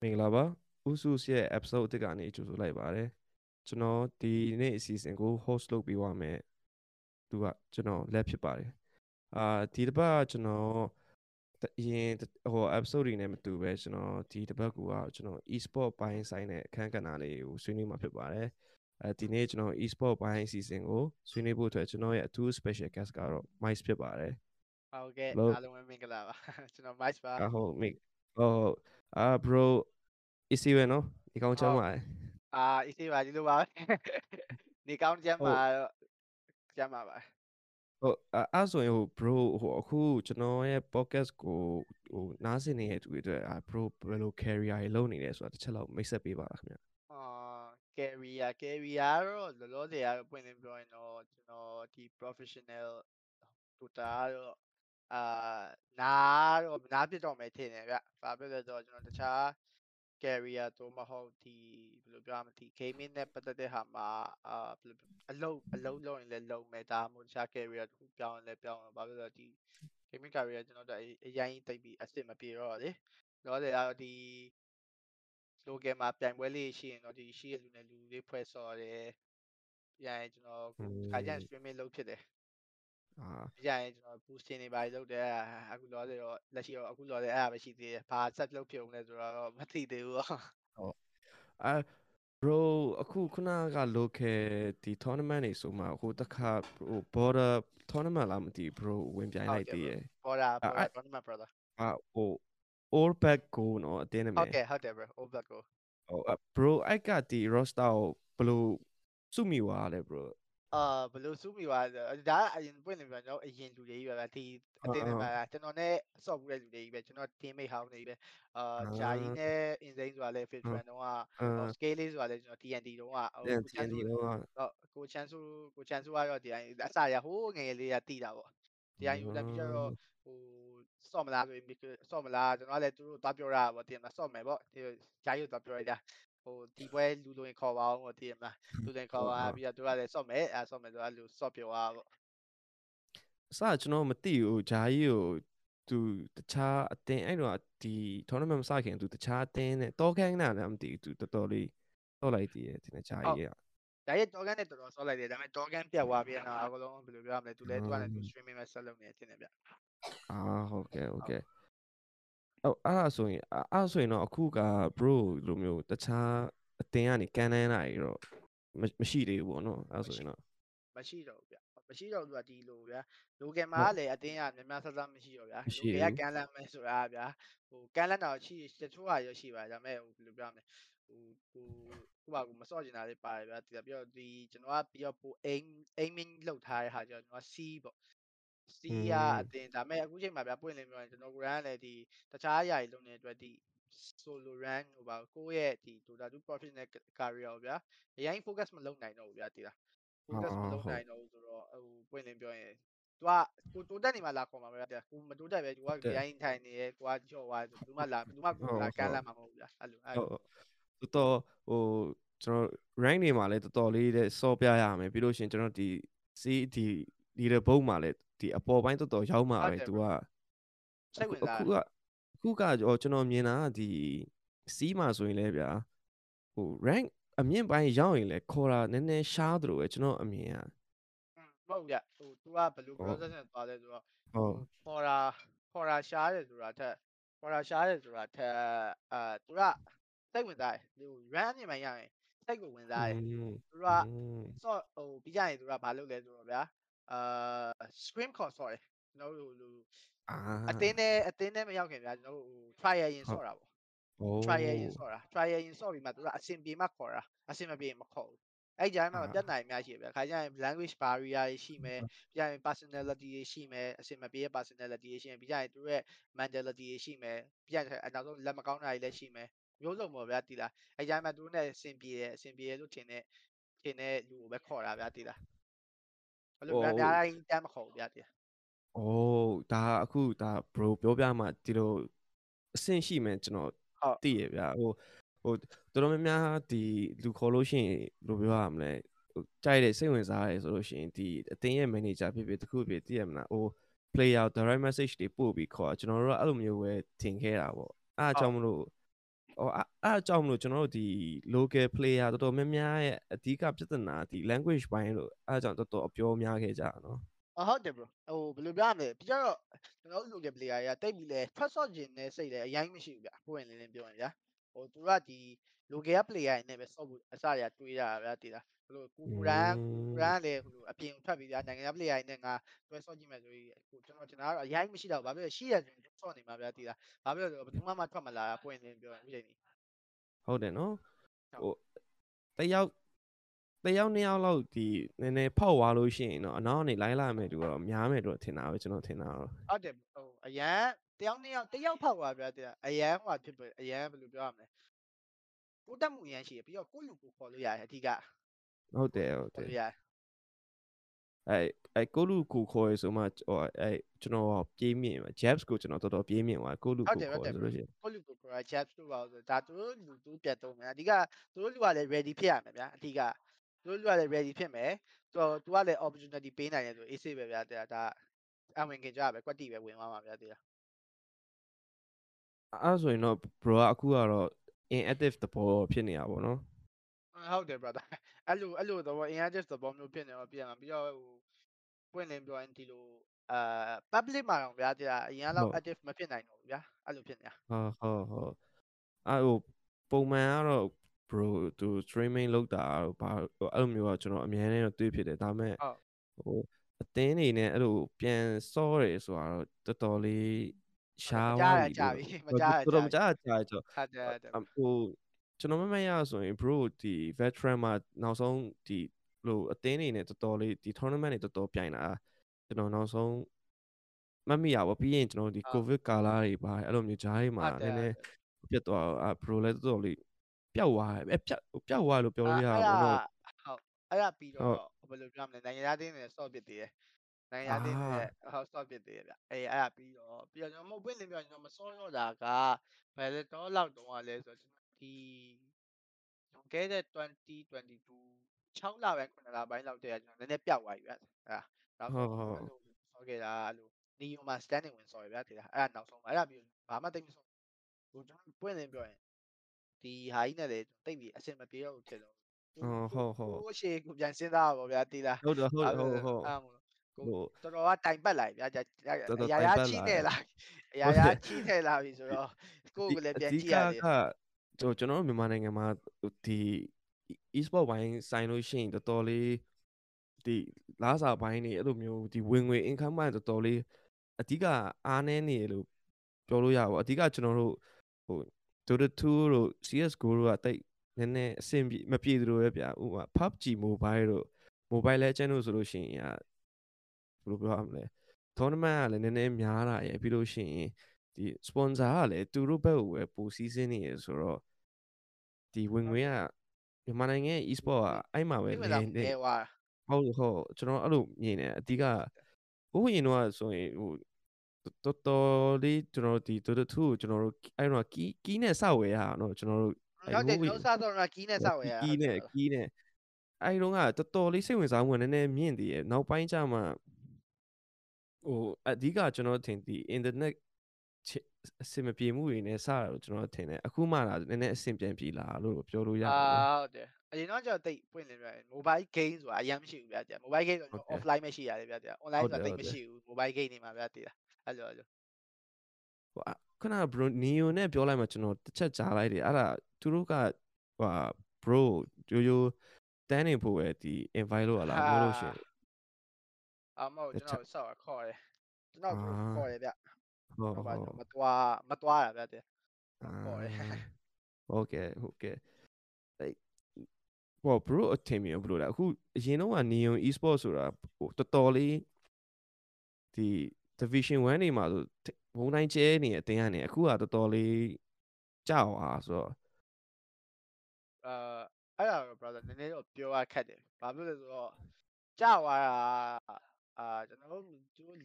မင်္ဂလာပါဥစုစ်ရဲ့ episode တစ်ကနေကြိုဆိုလိုက်ပါတယ်ကျွန်တော်ဒီနေ့အစီအစဉ်ကို host လုပ်ပေးပါမယ်သူကကျွန်တော်လက်ဖြစ်ပါတယ်အာဒီတစ်ပတ်ကျွန်တော်အရင်ဟို episode တွေနဲ့မတူပဲကျွန်တော်ဒီတစ်ပတ်ကကျွန်တော် e-sport ပိုင်းဆိုင်တဲ့အခန်းကဏ္ဍလေးကိုဆွေးနွေးမှာဖြစ်ပါတယ်အဲဒီနေ့ကျွန်တော် e-sport ပိုင်းအစီအစဉ်ကိုဆွေးနွေးဖို့အတွက်ကျွန်တော်ရဲ့အထူး special guest ကတော့ Mice ဖြစ်ပါတယ်ဟုတ်ကဲ့အားလုံးပဲမင်္ဂလာပါကျွန်တော် Mice ပါဟုတ်မိ ဟုတ်အာ bro easy ပဲနော်ဒီကောင်းချမ်းပါအာ easy ပါဒီလိုပါနေကောင်းချမ်းပါတော့ချမ်းပါပါဟုတ်အဲ့ဆိုရင်ဟို bro ဟိုအခုကျွန်တော်ရဲ့ podcast ကိုဟိုနားဆင်နေတဲ့သူတွေအတွက်အာ bro ဘယ်လို career တွေလုပ်နေလဲဆိုတာတစ်ချက်လောက်မိတ်ဆက်ပေးပါလားခင်ဗျအာ career career တော့လောလောဆယ်ကတော့ပွင့်လင်းပြောရင်တော့ကျွန်တော်ဒီ professional tutor တော့ အာနားတော့နားပြတော့မယ်ထင်တယ်ဗျ။ဘာဖြစ်လဲဆိုတော့ကျွန်တော်တခြား career သို့မဟုတ်ဒီဘယ်လိုပြောရမလဲဒီ gaming နဲ့ပတ်သက်တဲ့ဟာမှာအာဘယ်လိုအလုပ်အလုပ်လုပ်ရင်လည်းလုပ်မယ်ဒါမှမဟုတ်တခြား career တစ်ခုပြောင်းရင်လည်းပြောင်းမယ်ဘာဖြစ်လဲဆိုတော့ဒီ gaming career ကျွန်တော်တို့အရင်တိတ်ပြီးအစ်စ်မပြေတော့လေတော့လေတော့ဒီ local မှာပြိုင်ပွဲလေးရှိရင်တော့ဒီရှိရလူနဲ့လူလေးဖွဲ့စော်တယ်ပြန်ကျွန်တော်ခါကျရင် streaming လုပ်ဖြစ်တယ် အာရရင်ကျွန်တော် boosting တွေပါလုပ်တယ်အခုလောတယ်တော့လက်ရှိတော့အခုလောတယ်အဲ့ဒါပဲရှိသေးတယ်ဘာဆက်လုပ်ဖြစ်အောင်လဲဆိုတော့မသိသေးဘူးဟုတ်အဲ bro အခုခုနက local ဒီ tournament တွေဆိုမှဟိုတခါဟို border tournament လားမသိ bro ဝင်ပြိုင်လိုက်သေးရယ် border border tournament brother အာဟို all back go နော်အတင်းနေမယ်ဟုတ်တယ်ဟုတ်တယ် bro all back go ဟို bro အဲ့ကဒီ roster ကိုဘယ်လိုစုမိသွားလဲ bro အာဘယ်လိုစုမိပါလဲဒါကအရင်ပွင့်နေပြန်ကျွန်တော်အရင်လူတွေကြီးပဲဗျဒီအတင်းနဲ့မှာကျွန်တော်နဲ့ဆော့ဘူးတဲ့လူတွေကြီးပဲကျွန်တော် teammate ဟောင်းတွေကြီးပဲအာဂျာကြီးနဲ့ insane ဆိုတာလဲ filtran တော့က scale လေးဆိုတာလဲကျွန်တော် TNT တော့ကဟို TNT တော့ကိုချန်ဆူကိုချန်ဆူကတော့ဒီအစရဟိုးငယ်လေးကတီးတာပေါ့ဒီအယူလည်းပြီးတော့ဟိုဆော့မလားဆိုရင်ဆော့မလားကျွန်တော်လည်းသူတို့သွားပြောတာပေါ့တင်မဆော့မယ်ပေါ့ဒီဂျာကြီးကိုသွားပြောရတာ ဟိုဒီပွဲလူလိုရင်ခေါ်ပါအောင်လို့တည်ရမလားလူလိုရင်ခေါ်ပါပြီးတော့သူကလည်းစော့မယ်အဲစော့မယ်ဆိုတော့လူစော့ပြောပါပေါ့အစကျွန်တော်မသိဘူးဂျာကြီးကိုသူတခြားအတင်းအဲ့တော့ဒီ tournament မစခင်သူတခြားအတင်းနဲ့တောခန်းနာလည်းမသိဘူးသူတော်တော်လေးတော့လိုက်တည်ရဲ့ဒီနေ့ဂျာကြီးကဒါရဲ့တောကန်နဲ့တော်တော်ဆော့လိုက်တယ်ဒါပေမဲ့တောကန်ပြတ်သွားပြီးတော့အကလုံးဘယ်လိုပြောရမလဲသူလည်းသူကလည်းသူ streaming မဲ့ဆက်လုပ်နေတယ်တင်တယ်ဗျအာဟုတ်ကဲ့ဟုတ်ကဲ့ အဲ့အဲ့ဒါဆိုရင်အဲ့ဆိုရင်တော့အခုက bro လိုမျိုးတခြားအတင်းကနေကန်တန်းလာရတော့မရှိသေးဘူးပေါ့နော်အဲ့ဆိုရင်တော့မရှိတော့ဘူးဗျမရှိတော့ဘူးကဒီလိုဗျာလိုကယ်မှာလည်းအတင်းကများများဆဆမရှိတော့ဗျာလိုကယ်ကကန်လန်းမယ်ဆိုတာဗျာဟိုကန်လန်းတော့ရှိတချို့ဟာရရှိပါဒါပေမဲ့ဟိုဘယ်လိုပြောမလဲဟိုကိုခုပါကိုမစော့ကျင်တာလေးပါတယ်ဗျာပြီးတော့ဒီကျွန်တော်ကပြီးတော့ပို aim aiming လောက်ထားတဲ့ဟာကျတော့ကျွန်တော် C ပေါ့ စီးရအတင်ဒါမဲ့အခုချိန်မှာဗျာပွင့်လင်းပြောရင်ကျွန်တော်ကိုရန်လည်းဒီတခြားအရာတွေလုပ်နေတဲ့အတွက်ဒီ solo run ဟိုပါကိုယ့်ရဲ့ဒီ Dota 2 professional career ကိုဗျာအရင် focus မလုပ်နိုင်တော့ဘူးဗျာတည်လား focus မလုပ်နိုင်တော့ဘူးဆိုတော့ဟိုပွင့်လင်းပြောရင်သူကကိုတိုးတက်နေမှလာခေါ်မှာပဲဗျာကိုမတိုးတက်ပဲသူကရိုင်းထိုင်နေရဲကိုကကြော့သွားတယ်ဘူးမှလာဘူးမှကိုလာကမ်းလာမှာမဟုတ်ဘူးဗျာအဲ့လိုအဲ့လိုတော်တော်ဟိုကျွန်တော် rank တွေမှာလည်းတော်တော်လေးတဲ့စောပြရမယ်ပြီးလို့ရှိရင်ကျွန်တော်ဒီ C ဒီ leader boat မှာလည်း ဒီအပေါ်ပိုင်းတော်တော်ရောက်မှာပဲသူကစိတ်ဝင်စားအခုကအခုကကျွန်တော်မြင်တာဒီစီးမှာဆိုရင်လည်းဗျာဟို rank အမြင့်ပိုင်းရောက်ရင်လည်းခေါ်တာနည်းနည်းရှားသလိုပဲကျွန်တော်အမြင်อ่ะဟုတ်ဗျဟို तू ကဘယ်လို process နဲ့သွားလဲဆိုတော့ဟုတ်ခေါ်တာခေါ်တာရှားတယ်ဆိုတာထက်ခေါ်တာရှားတယ်ဆိုတာထက်အာ तू ကစိတ်ဝင်စားတယ်ဟို run အမြင့်ပိုင်းရရင်စိတ်ကိုဝင်စားတယ်သူက sort ဟိုပြီးကြရင်သူကဘာလုပ်လဲဆိုတော့ဗျာ အာ scream call ဆော့တယ်ကျွန်တော်တို့ဟိုအတင်းနဲ့အတင်းနဲ့မရောက်ခင်ဗျာကျွန်တော်တို့ဟို trial ရင်ဆော့တာပေါ့ trial ရင်ဆော့တာ trial ရင်ဆော့ပြီးမှသူကအဆင်ပြေမှခေါ်တာအဆင်မပြေမခေါ်ဘူးအဲ့ကြားမှာပြတ်နိုင်များရှိတယ်ဗျာခါကျရင် language barrier တွေရှိမယ်ပြီးရင် personality တွေရှိမယ်အဆင်မပြေတဲ့ personality တွေရှိမယ်ပြီးရင်သူရဲ့ mentality တွေရှိမယ်ပြီးရင်အနောက်ဆုံးလက်မကောင်းတာတွေလည်းရှိမယ်မျိုးစုံပေါ့ဗျာတီလာအဲ့ကြားမှာသူတို့နဲ့အဆင်ပြေတယ်အဆင်ပြေတယ်လို့ထင်တဲ့ထင်တဲ့လူကိုပဲခေါ်တာဗျာတီလာ ဘယ်လိုများများတိုင်းတမ်းမခေါ်ဘူးဗျာတရားအိုးဒါအခုဒါ bro ပြောပြမှဒီလိုအဆင့်ရှိမယ်ကျွန်တော်သိရဗျာဟိုဟိုတော်တော်များများဒီလူခေါ်လို့ရှိရင်ဘယ်လိုပြောရမလဲဟိုကြိုက်တဲ့စိတ်ဝင်စားရဲဆိုလို့ရှိရင်ဒီအတင်းရဲ့ manager ဖြစ်ဖြစ်တခုဖြစ်သိရမလားဟို player direct message တွေပို့ပြီးခေါ်ကျွန်တော်တို့ကအဲ့လိုမျိုးပဲထင်ခဲ့တာပေါ့အားအကြောင်းမလို့ ဟောအဲ့အဲ့အကြောင့်မလို့ကျွန်တော်တို့ဒီ local player တော်တော်များများရဲ့အဓိကပြဿနာဒီ language ဘိုင်းလို့အဲ့အကြောင့်တော်တော်အပြောများခဲ့ကြတာနော်အဟုတ်တယ် bro ဟိုဘယ်လိုပြောရမလဲပြီးတော့ကျွန်တော်တို့ local player တွေကတိတ်ပြီးလဲထွက်ဆော့ခြင်းနဲ့စိတ်လဲအရင်မရှိဘူးဗျပွင့်လင်းလင်းပြောရင်ဗျာ ဟိုသူကဒီ local player တွေနဲ့ပဲဆော့ဖို့အစရတွေးရတာဗျာတည်လားဘယ်လိုကိုကိုရန်ကိုရန်လေဟိုအပြင်ထွက်ပြီးဗျာနိုင်ငံခြား player တွေနဲ့ငါတွဲဆော့ကြည့်မယ်ဆိုရင်ဟိုကျွန်တော်ကျွန်တော်ကတော့အရင်မရှိတော့ဘာဖြစ်လဲရှိရဆိုရင်ဆော့နေမှာဗျာတည်လားဘာဖြစ်လို့လဲဘယ်သူမှမထွက်မလာပွင့်လင်းပြောရင်ဥချိန်ကြီးဟုတ်တယ်နော်ဟိုတယောက်တယောက်နှစ်ယောက်လောက်ဒီနည်းနည်းဖောက်သွားလို့ရှိရင်တော့အနောက်ကနေလိုက်လာမယ်သူကတော့များမယ်တော့ထင်တာပဲကျွန်တော်ထင်တာတော့ဟုတ်တယ်ဟိုအရန် တယောက်နှစ်ယောက်တယောက်ဖောက်သွားဗျာတဲ့အရန်ဟိုဖြစ်ပဲအရန်ဘယ်လိုပြောရမလဲကိုတက်မှုအရန်ရှိရပြီးတော့ကိုလူကိုခေါ်လို့ရတယ်အဓိကဟုတ်တယ်ဟုတ်တခေါ်ယ်လို့ရတယ်အဲအဲကိုလူကိုခေါ်ရဆိုမှဟိုအဲကျွန်တော်ပြေးမြင်ပါ Jabs ကိုကျွန်တော်တော်တော်ပြေးမြင်သွားကိုလူဟုတ်ကိုတယ်ဟုတ်ခေါ်တယ်ဆိုလို့ရှိရင်ကိုလူကိုခေါ်ရ chat တို့ပါဆိုဒါသူတို့လူသူပြတ်သုံးမယ်အဓိကသူတို့လူကလည်း ready ဖြစ်ရမယ်ဗျာအဓိကသူတို့လူကလည်း ready ဖြစ်မယ်သူသူကလည်း opportunity ပေးနိုင်တယ်ဆို AC ပဲဗျာဒါဒါအဝင်ခင်ကြပဲကွက်တီပဲဝင်သွားမှာဗျာဒီလား အဲ့ဆိုရင်တော့ bro ကအခုကတော့ inactive တဘောဖြစ်နေတာပေါ့နော်ဟုတ်တယ် brother အဲ့လိုအဲ့လိုတော့ inactive သဘောမျိုးဖြစ်နေတော့ပြန်မှာပြီးတော့ဟိုပွင့်လင်းပြောရင်ဒီလိုအာ public မှာတော့ဗျာဒီလားအရင်လောက် active မဖြစ်နိုင်တော့ဘူးဗျာအဲ့လိုဖြစ်နေတာဟုတ်ဟုတ်ဟုတ်အဲ့ဟိုပုံမှန်ကတော့ bro သူ streaming လုပ်တာတော့ဘာဟိုအဲ့လိုမျိုးကကျွန်တော်အများနဲ့တော့တွေ့ဖြစ်တယ်ဒါပေမဲ့ဟုတ်ဟိုအသင်းနေနဲ့အဲ့လိုပြန်စောတယ်ဆိုတာတော့တော်တော်လေး ရှားမသွားကြားရပြီကြာလို့ပြီမကြားရတော်တော်မကြာကြားကြကြောဟုတ်တယ်ဟုတ်တယ်အဟိုကျွန်တော်မမရဆိုရင် bro ဒီ veteran မှာနောက်ဆုံးဒီလို့အသင်းနေနဲ့တော်တော်လေးဒီ tournament တွေတော်တော်ပြိုင်တာကျွန်တော်နောက်ဆုံးမတ်မိရပါပြီးရင်ကျွန်တော်ဒီ covid ကာလတွေပါအဲ့လိုမျိုးဂျားတွေမှာဟုတ်တယ်နည်းနည်းပြတ်သွားတော့အာ bro လည်းတော်တော်လေးပျောက်သွားတယ်အဲပျောက်ပျောက်သွားလို့ပြောလို့ရတာပေါ့နော်ဟုတ်အဲ့ဒါပြီးတော့ဘယ်လိုပြောမလဲနိုင်ငံသားတင်းနဲ့ stop ပစ်သေးတယ် နိုင်ငံသားတင်းနဲ့ဟော stop ပစ်သေးတယ်ဗျအေးအဲ့ဒါပြီးတော့ပြီးတော့ကျွန်တော်မဟုတ်ပွင့်လင်းပြောကျွန်တော်မစောတော့တာကဘယ်လိုတော့လောက်တော့လဲဆိုတော့ကျွန်တော်ဒီလွန်ခဲ့တဲ့2022 6လပိုင်း9လပိုင်းလောက်တည်းကကျွန်တော်နည်းနည်းပျောက်သွားပြီဗျအဲ့ဒါနောက်ဆုံးအဲ့လိုဆောခဲ့တာအဲ့လိုနီယိုမှာ standing win ဆော်ရဗျတဲ့အဲ့ဒါနောက်ဆုံးအဲ့ဒါပြီးဘာမှတိတ်မဆုံးဟိုကျွန်တော်ပွင့်လင်းပြောရင်ဒီဟာကြီးနဲ့လေတိတ်ပြီးအဆင်မပြေတော့ဘူးဖြစ်တော့ဟုတ်ဟုတ်ဟုတ်ကိုရှေ့ကိုပြန်စဉ်းစားပါဗျာတီးလားဟုတ်တယ်ဟုတ်တယ်ဟုတ်ဟုတ် အဲ့မို့ဟိုတော်တော်ကတိုင်ပတ်လိုက်ဗျာကြာတော်တော်ရာတိုင်ရာပတ်ချီလာနေတယ်လာအရာဟုတ်ရာတယ်ချီနေလာပြီဆိုတော့ကိုယ့်ကိုလည်းပြန်အဓိကြည့်ကရတယ်ကကျွန်တော်ကျွန်တော်တို့မြန်မာနိုင်ငံမှာဒီ e-sport ဘိုင်းဆိုင်လို့ရှိရင်တော်တော်လေးဒီလားစာဘိုင်းနေအဲ့လိုမျိုးဒီဝင်ငွေ income ဘိုင်းတော်တော်လေးအဓိကအားနည်းနေတယ်လို့ပြောလို့ရပါဘူးအဓိကကျွန်တော်တို့ဟို Dota 2တို့ CS:GO တို့ကတိတ်နည်းနည်းအဆင်ပြေမပြေသလိုပဲဗျာဥပမာ PUBG Mobile တို့ Mobile Legend တို့ဆိုလို့ရှိရင် ဘယ်လိုပြောရမလဲ tournament ကလည်းနည်းနည်းများတာရယ်ပြီးလို့ရှိရင်ဒီ sponsor ကလည်းသူတို့ဘက်ကိုပဲပိုစီးစင်းနေရဆိုတော့ဒီဝင်ငွေကမြန်မာနိုင်ငံရဲ့ e-sport ကအဲ့မှာပဲ ဒီမှာ နေ တော့ နေ နေွား ဟုတ်ဟုတ်ကျွန်တော်အဲ့လိုမြင်တယ်အဓိကဘိုးရင်တော့ဆိုရင်ဟိုတော်တော်လေးကျွန်တော်ဒီ Dota 2ကိုကျွန်တော်တို့အဲ့တော့ကီးကီးနဲ့စဝယ်ရအောင်เนาะကျွန်တော်တို့ ဟုတ်တယ်ကျွန်တော်စားတော့ကီးနဲ့စောက်ရ ကီးနဲ့ကီးနဲ့အဲ့တော့ကတော်တော်လေးစိတ်ဝင်စားမှုကနည်းနည်းမြင့်တည်ရနောက်ပိုင်းကျမှ ဟိုအဓိကကျွန်တော်ထင်ဒီ internet အဆင်မပြေမှုတွေနဲ့စတာလို့ကျွန်တော်ထင်တယ်အခုမှလာနည်းနည်းအဆင်ပြန်ပြေလာလို့ပြောလို့ရအာပါတယ်ဟုတ်တယ်အရင်တော့ကျတော့တိတ်ပွင့်လင်းပြတယ် mobile game ဆိုတာအရင်မရှိဘူးဗျာကြာ mobile game ဆိုတော့ offline ပဲရှိရတယ်ဗျာကြာ online ဆိုတာတိတ်မရှိဘူး mobile game နေမှာဗျာတည်လားအဲ့လိုအဲ့လိုဟိုခုနက bro neo နဲ့ပြောလိုက်မှကျွန်တော်တစ်ချက်ကြားလိုက်တယ်အဲ့ဒါသူတို့ကဟို bro ရိုးရိုးတန်းနေဖို့ပဲဒီ invite လုပ်ရလားပြောလို့ရှိရင် အမဟုတ်ကျွန်တော်စောက်ခေါ်တယ်ကျွန်တော်ခေါ်တယ်ဗျဟုတ်ဟုတ်ဟုပါတ်မတွားမတွားတာဗျတဲ့ဟုတ်တယ်ဟုတ်ကဲ့ဟုတ်ကဲ့အဲ့ဟို bro အထင်မြင်ဘယ်လိုလဲအခုအရင်တော့က neon e-sport ဆိုတာဟိုတော်တော်လေးဒီ division 1နေမှာဆိုဘုံတိုင်းကျဲနေတဲ့အတင်းကနေအခုကတော်တော်လေးကြောက်အားဆိုတော့အာအဲ့ဒါတော့ brother နည်းနည်းတော့ပြောရခက်တယ်ဘာဖြစ်လဲဆိုတော့ကြာသွားတာ အာကျွန်တော်တို့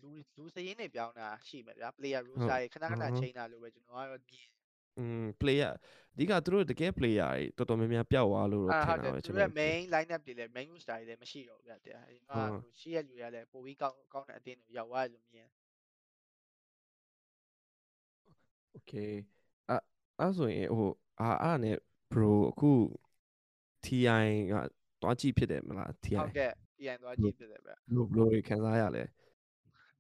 လူလူစရင်းတွေပြောင်းတာရှိမှာဗျာ player roster ခဏခဏ change တာလို့ပဲကျွန်တော်ကတော့မြင်อืม player အဓိကသူတို့တကယ် player တွေတော်တော်များများပျောက်သွားလို့ထင်တာပဲကျွန်တော်တို့ main lineup တွေလည်း main roster တွေလည်းမရှိတော့ဘူးဗျာတရားအရင်ကရှိရလူရလည်းပိုပြီးကောင်းကောင်းတဲ့အသင်းတွေရောက်သွားတယ်လို့မြင် Okay အအဲ့ဆိုရင်ဟိုအာအားနဲ့ bro အခု TI ကတွားကြည့်ဖြစ်တယ်မလား TI ဟုတ်ကဲ့ TI သွားကြည့်ဖြစ်တယ်ဗျဘလို့ဘလို့ခံစားရလဲ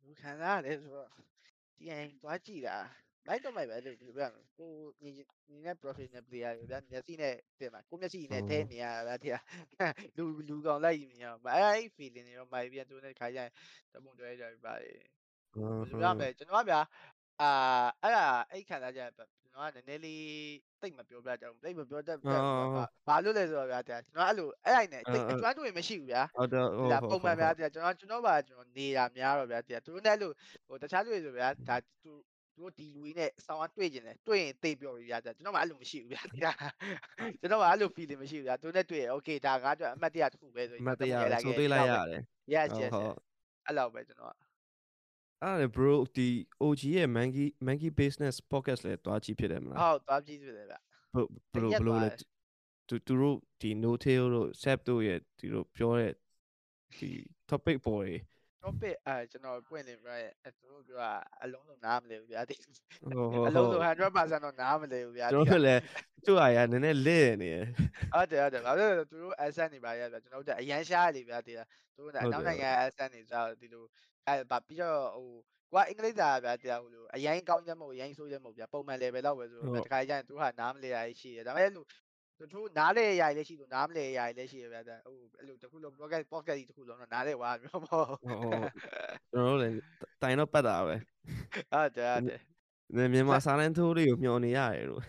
လူခံစားရတယ်ဆိုတော့ TI သွားကြည့်တာလိုက်တော့မိုက်ပဲလို့ဒီလိုပြောကိုညီညီနဲ့ professional player တွေဗျမျက်စိနဲ့တင်မှာကိုမျက်စိနဲ့ထဲနေရတာဗျလူလူကောင်လိုက်မြင်ရမအဲ့အဲ့ feeling တွေတော့မိုက်ပြန်သူနဲ့ခါကြရင်တပုံတွဲကြပြီပါလေဟမ်ဘယ်လိုပြောမလဲကျွန်တော်ကဗျာအာအဲ့ဒါအဲ့ခံစားချက် ကျွန်တော်ကနည်းနည်းလေးတိတ်မပြောပြကြဘူးတိတ်မပြောတတ်ဘူးဘာလို့လဲဆိုတော့ဗျာကျွန်တော်အဲ့လိုအဲ့အိုင်နဲ့တိတ်အကျွမ်းတွေ့မရှိဘူးဗျာဟုတ်တယ်ဟုတ်ဒါဟုတ်ပုံမှန်ဗျာကျွန်တော်ကျွန်တော်ပါကျွန်တော်နေတာများတော့ဗျာသူတို့နဲ့လို့ဟိုတခြားလူတွေဆိုဗျာဒါသူတို့ဒီလူကြီးနဲ့ဆောင်းအတွေ့ကျင်တယ်တွေ့ရင်တိတ်ပြောပြီဗျာကျွန်တော်မှအဲ့လိုမရှိဘူးဗျာကျွန်တော်ကအဲ့လို feeling မရှိဘူးဗျာသူနဲ့တွေ့ရ okay ဒါငါတို့အမှတ်တရတစ်ခုပဲဆိုရင်မတရားဆိုသေးလိုက်ရတယ် yes ဟုတ် yes ဟုတ်အဲ့လောက်ပဲကျွန်တော်က အဲ့ဒါ bro ဒီ OG ရဲ့ Monkey Monkey Business Podcast လဲတွားကြည့်ဖြစ်တယ်မလားဟုတ်သွားကြည့်ဖြစ်တယ်ဗျဘလို့ဘလို့ဘလို့လဲသူသူတို့ဒီ no tail တို့ sap တို့ရဲ့ဒီလိုပြောတဲ့ဒီ topic ပေါ်တွေ topic အဲကျွန်တော်ပွင့်နေပြရဲအဲသူတို့ပြောတာအလုံးစုံနားမလဲဘူးဗျာဒီဟုတ်ဟုတ်အလုံးစုံ100%တော့နားမလဲဘူးဗျာကျွန်တော်လည်းသူ့အားရနည်းနည်းလဲ့နေရယ်ဟုတ်တယ်ဟုတ်တယ်ဘာလို့လဲသူတို့ asset နေပါရဗျာကျွန်တော်တို့အရန်ရှားနေဗျာဒီသူတို့ကအနောက်နိုင်ငံ asset နေကြဒီလို အဲဗာပြီးတော့ဟိုကွာအင်္ဂလိပ်စာဗျာတရားဟိုလိုအရင်ကောင်းချက်မဟုတ်အရင်ဆိုးချက်မဟုတ်ဗျာပုံမှန် level လောက်ပဲဆိုတော့တခါကျရင်သူကနားမလဲရရှိတယ်ဒါပေမဲ့လို့သူတို့နားလေရရလည်းရှိလို့နားမလဲရရလည်းရှိရဗျာဟိုအဲ့လိုတခုလုံး pocket pocket ကြီးတခုလုံးတော့နားလေဝါမျိုးမဟုတ်ဟုတ်ဟုတ်ကျွန်တော်တို့လည်းတိုင်တော့ပတ်တာပဲဟုတ်တယ်ဟုတ်တယ်မြန်မာစာလန်ထိုးလေးကိုမျှော်နေရတယ်လို့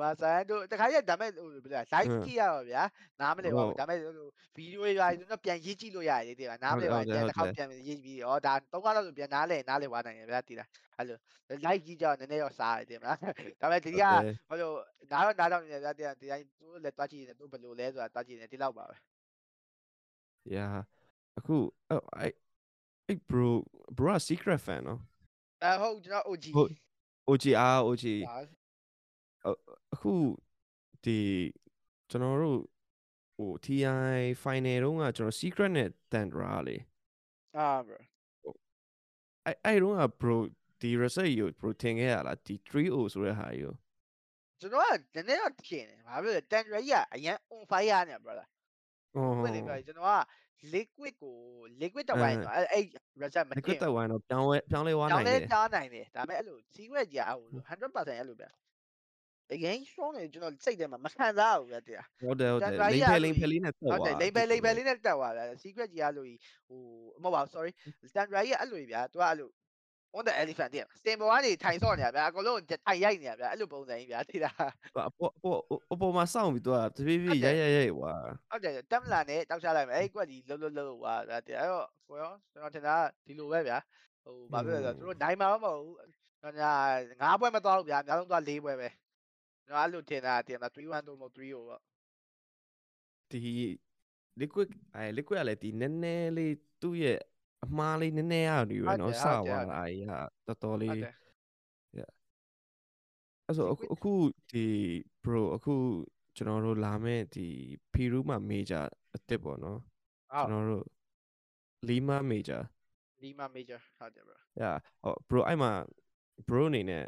မြန်မာဆိုင်တို့တခါကျဒါမဲ့ဟိုဘယ်လဲ live ကြည့်ရပါဗျာနားမလဲပါဘူးဒါမဲ့ဟိုဗီဒီယိုတွေပါဆိုတော့ပြန်ရေးကြည့်လို့ရတယ်တဲ့နားမလဲပါပြန်တစ်ခါပြန်ရေးပြီးဩဒါသုံးခါလောက်ဆိုပြန်နားလဲနားလဲဝါနိုင်ရဗျာတည်လားအဲ့လို live ကြည့်ကြတော့နည်းနည်းတော့စားရတယ်မလားဒါမဲ့ဒီကဟိုလိုနားတော့နားတော့နေဗျာတဲ့ဒီတိုင်းသူလည်းတွားကြည့်နေသူဘယ်လိုလဲဆိုတာတွားကြည့်နေဒီလောက်ပါပဲ yeah အခုအဲ့အဲ့ bro bro secret fan နော်အဲဟုတ်ကျွန်တော် OG OG အာ OG အခုဒီကျွန်တော်တို့ဟို TI final တုန်းကကျွန်တော် secret နဲ့တန်ဒရာလေအာ bro အဲ့အဲ့တုန်းက bro ဒီ research ကို bro ထင်ခဲ့ရလားဒီ 3O ဆိုတဲ့ဟာကိုကျွန်တော်ကနည်းနည်းတော့ထင်တယ်ဘာဖြစ်လဲတန်ရကြီးကအရင် on fire နေ brother ဟုတ်ပွင့်လေပြောကျွန်တော်က liquid ကို liquid တော့ပိုင်းတော့အဲ့အဲ့ reset မဒီထကင်တက်ဝိုင်းတော့ပြောင်းလဲပြောင်းလဲသွားတောနိုင်င်းလဲတယ်တားနိုင်တယ်ဒါပေမဲ့အဲ့လို secret ကြီးအဲ့လို100%အဲ့လိုဗျ အရင် strong နေကျွန်တော်စိတ်ထဲမှာမခံစားဘူးဗျတရားဟုတ်တယ်ဟုတ်တယ်လိမ့်ဖဲလိမ့်ဖဲလေးနဲ့တက်ဟုတ်သွားတယ်လိမ့်ပဲလိမ့်ပဲလေးနဲ့တက်သွားဗျ secret ကြီးအဲ့လိုကြီးဟိုမဟုတ်ပါဘူး sorry standard ကြီးအဲ့လိုကြီးဗျာ तू ကအဲ့လို on the elephant တဲ့စင်ပေါ်ကနေထိုင်ဆော့နေတာဗျာအကုန်လုံးထိုင်ရိုက်နေတာဗျာအဲ့လိုပုံစံကြီးဗျာသိလားအပေါ်အပေါ်အပေါ်မှာစောင့်ပြီးတော့တပြေးပြေးရိုက်ရိုက်ရိုက်ွာဟုတ်တယ်တက်မလာနဲ့တောက်ချလိုက်မယ်အဲ့ကွက်ကြီးလှုပ်လှုပ်လှုပ်ွာဗျာတဲ့အဲ့တော့ကိုရောကျွန်တော်ထင်တာဒီလိုပဲဗျာဟိုဘာဖြစ်လဲဆိုတော့သူတို့နိုင်မှာမဟုတ်ဘူးကျွန်တော်ငါးပွဲမသွားဘူးဗျာအများဆုံးသွား၄ပွဲပဲ ကျွန်တော်အဲ့လိုထင်တာတင်တာ3-1တော့မဟုတ်3ဟိုပေါ့ဒီ liquid အဲ liquid ကလည်းဒီနည်းနည်းလေးသူ့ရဲ့အမားလေးနည်းနည်းရနေရနော်စသွားတာအေးဟာတော်တော်ဟုတ်လေးတယ်အဲ့ဆိုအခုအခုဒီ bro အခုကျွန်တော်တို့လာမဲ့ဒီ Peru မှာ major အစ်စ်ပေါ့နော်ဟုတ်ကျွန်တော်တို့ Lima major Lima major ဟုတ်တယ် bro yeah ဟော bro အဲ့မှာ bro အနေနဲ့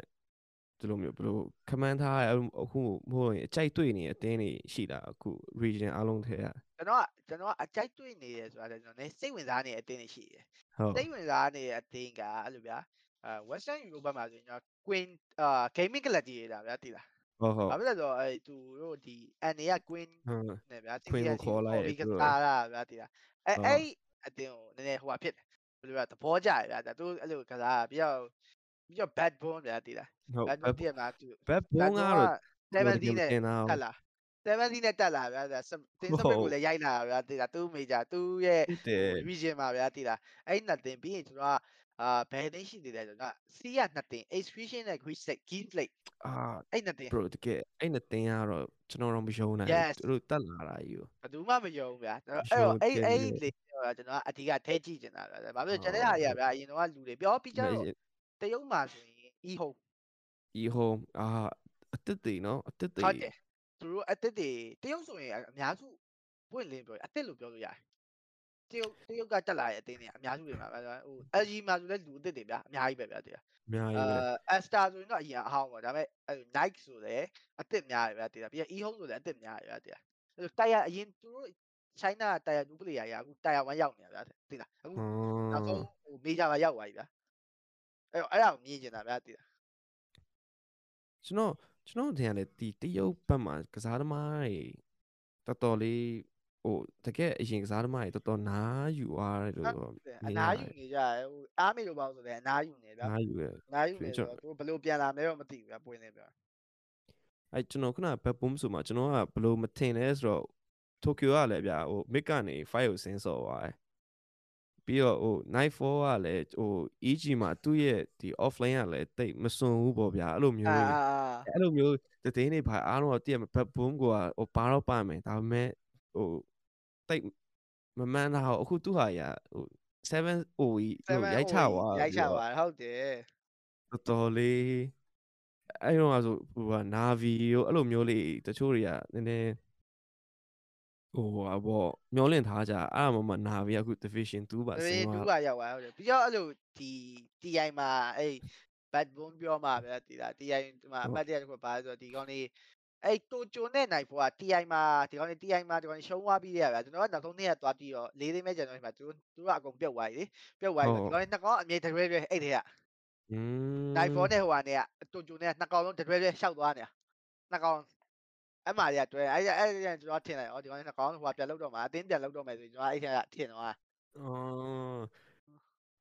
ဒီလိုမျိုးဘယ်လို command ထားရအခုမဟုတ်ရင်အကြိုက်တွေ့နေတဲ့အတင်းတွေရှိတာအခု region အားလုံးထဲကကျွန်တော်ကကျွန်တော်ကအကြိုက်တွေ့နေတယ်ဆိုတာလည်းကျွန်တော်လည်းစိတ်ဝင်စားနေတဲ့အတင်းတွေရှိတယ်ဟုတ်စိတ်ဝင်စားနေတဲ့အတင်းကအဲ့လိုဗျာအဲ Western Europe ဘက်မှာဆိုရင်ကျွန်တော် Queen အာ gaming club ကြီးတာဗျာသိလားဟုတ်ဟုတ်ဘာဖြစ်လဲဆိုတော့အဲသူတို့ဒီ NA က Queen ဟုတ်နဲ့ဗျာ Queen ကိုခေါ်လိုက်ပြီးကသူတို့စားတာဗျာသိလားအဲဟုတ်အဲ့အတင်းကိုနည်းနည်းဟိုဟာဖြစ်တယ်ဘယ်လိုလဲသဘောကျတယ်ဗျာဒါသူအဲ့လိုကစားပြီးတော့ ပြီးတော့ bad bone ဗျာသိလားဟုတ် bad bone တည့်မှာသူဘက်ဘုံကတော့70နဲ့တင်တာတက်လာ70နဲ့တက်လာဗျာဒါစတင်းစပစ်ကိုလည်းရိုက်လာဗျာသိလားသူ့မေဂျာသူ့ရဲ့ဟုတ်တယ် region မှာဗျာသိလားအဲ့နှစ်တင်ပြီးရင်ကျွန်တော်ကအာဘယ်သိရှိသေးလဲဆိုတော့ C ကနှစ်တင် execution နဲ့ quick set key plate အာအဲ့နှစ်တင် bro တကယ်အဲ့နှစ်တင်းကတော့ကျွန်တော်တော့မယုံနိုင် Yes ဘူးသူတို့တက်လာတာကြီးကိုဘယ်သူမှမယုံဘူးဗျာအဲ့ရှုံးတော့အဲ့တယ်အဲ့လေလေတော့ကျွန်တော်ကအဓိကထဲကြည့်နေတာဗျာဘာဖြစ်လို့အော်ကျွန်တော်ဟာတွေကဗျာအရင်တော့လူတွေပြောပြီးကြတော့ တရုတ်မှာဆိုရင် e home ဤဟိုအာအစ်စ်တွေနော်အစ်စ်တွေဟုတ်တယ်သူတို့အစ်စ်တွေတရုတ်ဆိုရင်အများစုပွင့်လင်းပြောရင်အစ်စ်လို့ပြောလို့ရတယ်တရုတ်တရုတ်ကတက်လာတဲ့အတင်းတွေအများစုတွေမှာပဲဟို LG မှာဆိုလဲလူအစ်စ်တွေဗျာအများကြီးပဲဗျာတည်းအများကြီးပဲအဲ Asta ဆိုရင်တော့အရင်အဟောင်းပေါ့ဒါပေမဲ့အဲ Nike ဆိုလဲအစ်စ်များတယ်ဗျာတည်းပြီးရင် E-Home ဆိုလဲအစ်စ်များတယ်ဗျာတည်းအဲတိုင်ယာအရင်သူတို့ China တိုင်ယာဒူပလေယာရအခုတိုင်ယာ1ရောက်နေတာဗျာတည်လားအခုနောက်ဆုံးဟို major မှာရောက်သွားပြီဗျာ အဲ့တော့အဲ့ဒါကိုမြင်ကျင်တာဗျာတည်လားကျွန်တော်ကျွန်တော်ထင်ရတယ်ဒီတရုတ်ဘက်မှာကစားသမားတွေတော်တော်လေးဟိုတကယ်အရင်ကစားသမားတွေတော်တော်နားယူသွားတယ်လို့အနားယူနေကြတယ်ဟိုအားမေလို့ပေါ့ဆိုလဲအနားယူနေဗျာနားယူရအနားယူနေဆိုတော့သူဘယ်လိုပြန်လာမလဲတော့မသိဘူးဗျာပွင့်နေဗျာအဲကျွန်တော်ခုနဘက်ပုံးဆိုမှာကျွန်တော်ကဘယ်လိုမထင်လဲဆိုတော့ Tokyo ကလည်းဗျာဟို mid ကနေ5ကိုဆင်းစော်သွားတယ် ပြီးတော့ဟို night 4ကလည်းဟို EG မှာသူ့ရဲ့ဒီ offline ကလည်းတိတ်မစွန်ဘူးပေါ့ဗျာအဲ့လိုမျိုးအာတွေအဲ့လိုမျိုးတည်င်းနေပါအားလုံးကတည့်ရဘက်ဘုံကဟိုပါတော့ပါမယ်ဒါပေမဲ့ဟိုတိတ်မမှန်တာဟိုအခုသူ့ဟာရဟို7 OE ဟိုရိုက်ချသွားရိုက်ချသွားဟုတ်တယ်တော်တော်လေးအဲ့တော့ဆိုဟိုဟာနာဗီရောအဲ့လိုမျိုးလေးတချို့တွေကနည်းနည်း ဟိုဟာပေါ့မျောလင့်ထားကြအဲ့မှာမနာဗီအခု division 2ပါဒါဆပေင်းမဲ့သွား2ကရောက်သွားဟုတ်တယ်ပြီးတော့အဲ့လိုဒီ TI မှာအဲ့ bad bone ပြောမှာဗျာဒီလား TI မှာအမှတ်တရတစ်ခုပါဆိုတော့ဒီကောင်းလေးအဲ့တိုဂျိုနဲ့နိုင်ဖို့က TI မှာဒီကောင်းလေး TI မှာဒီကောင်းလေးရှုံးသွားပြီးရဗျာကျွန်တော်ကနောက်ဆုံးနေ့ကသွားပြီးတော့လေးသိမ်းမဲ့ကျွန်တော်ဒီမှာသူသူကအကုန်ပြုတ်သွားပြီလေပြုတ်သွားပြီဒီကောင်းလေးနှစ်ကောင်းအမြဲတရွဲ့ရွဲ့အဲ့တဲ့ကอืมနိုင်ဖို့နဲ့ဟိုကနေကတိုဂျိုနဲ့နှစ်ကောင်းလုံးတရွဲ့ရွဲ့ရှောက်သွားနေတာနှစ်ကောင်း အမှရတွဲအဲ့အဲ့အဲ့ကျွန်တော်ထင်လိုက်ဩဒီကောင်းလေးနှစ်ကောင်းဟိုကပြန်လောက်တော့မှာအတင်းပြန်လောက်တော့မယ်ဆိုရင်ကျွန်တော်အဲ့ထက်ကထင်တော့အော်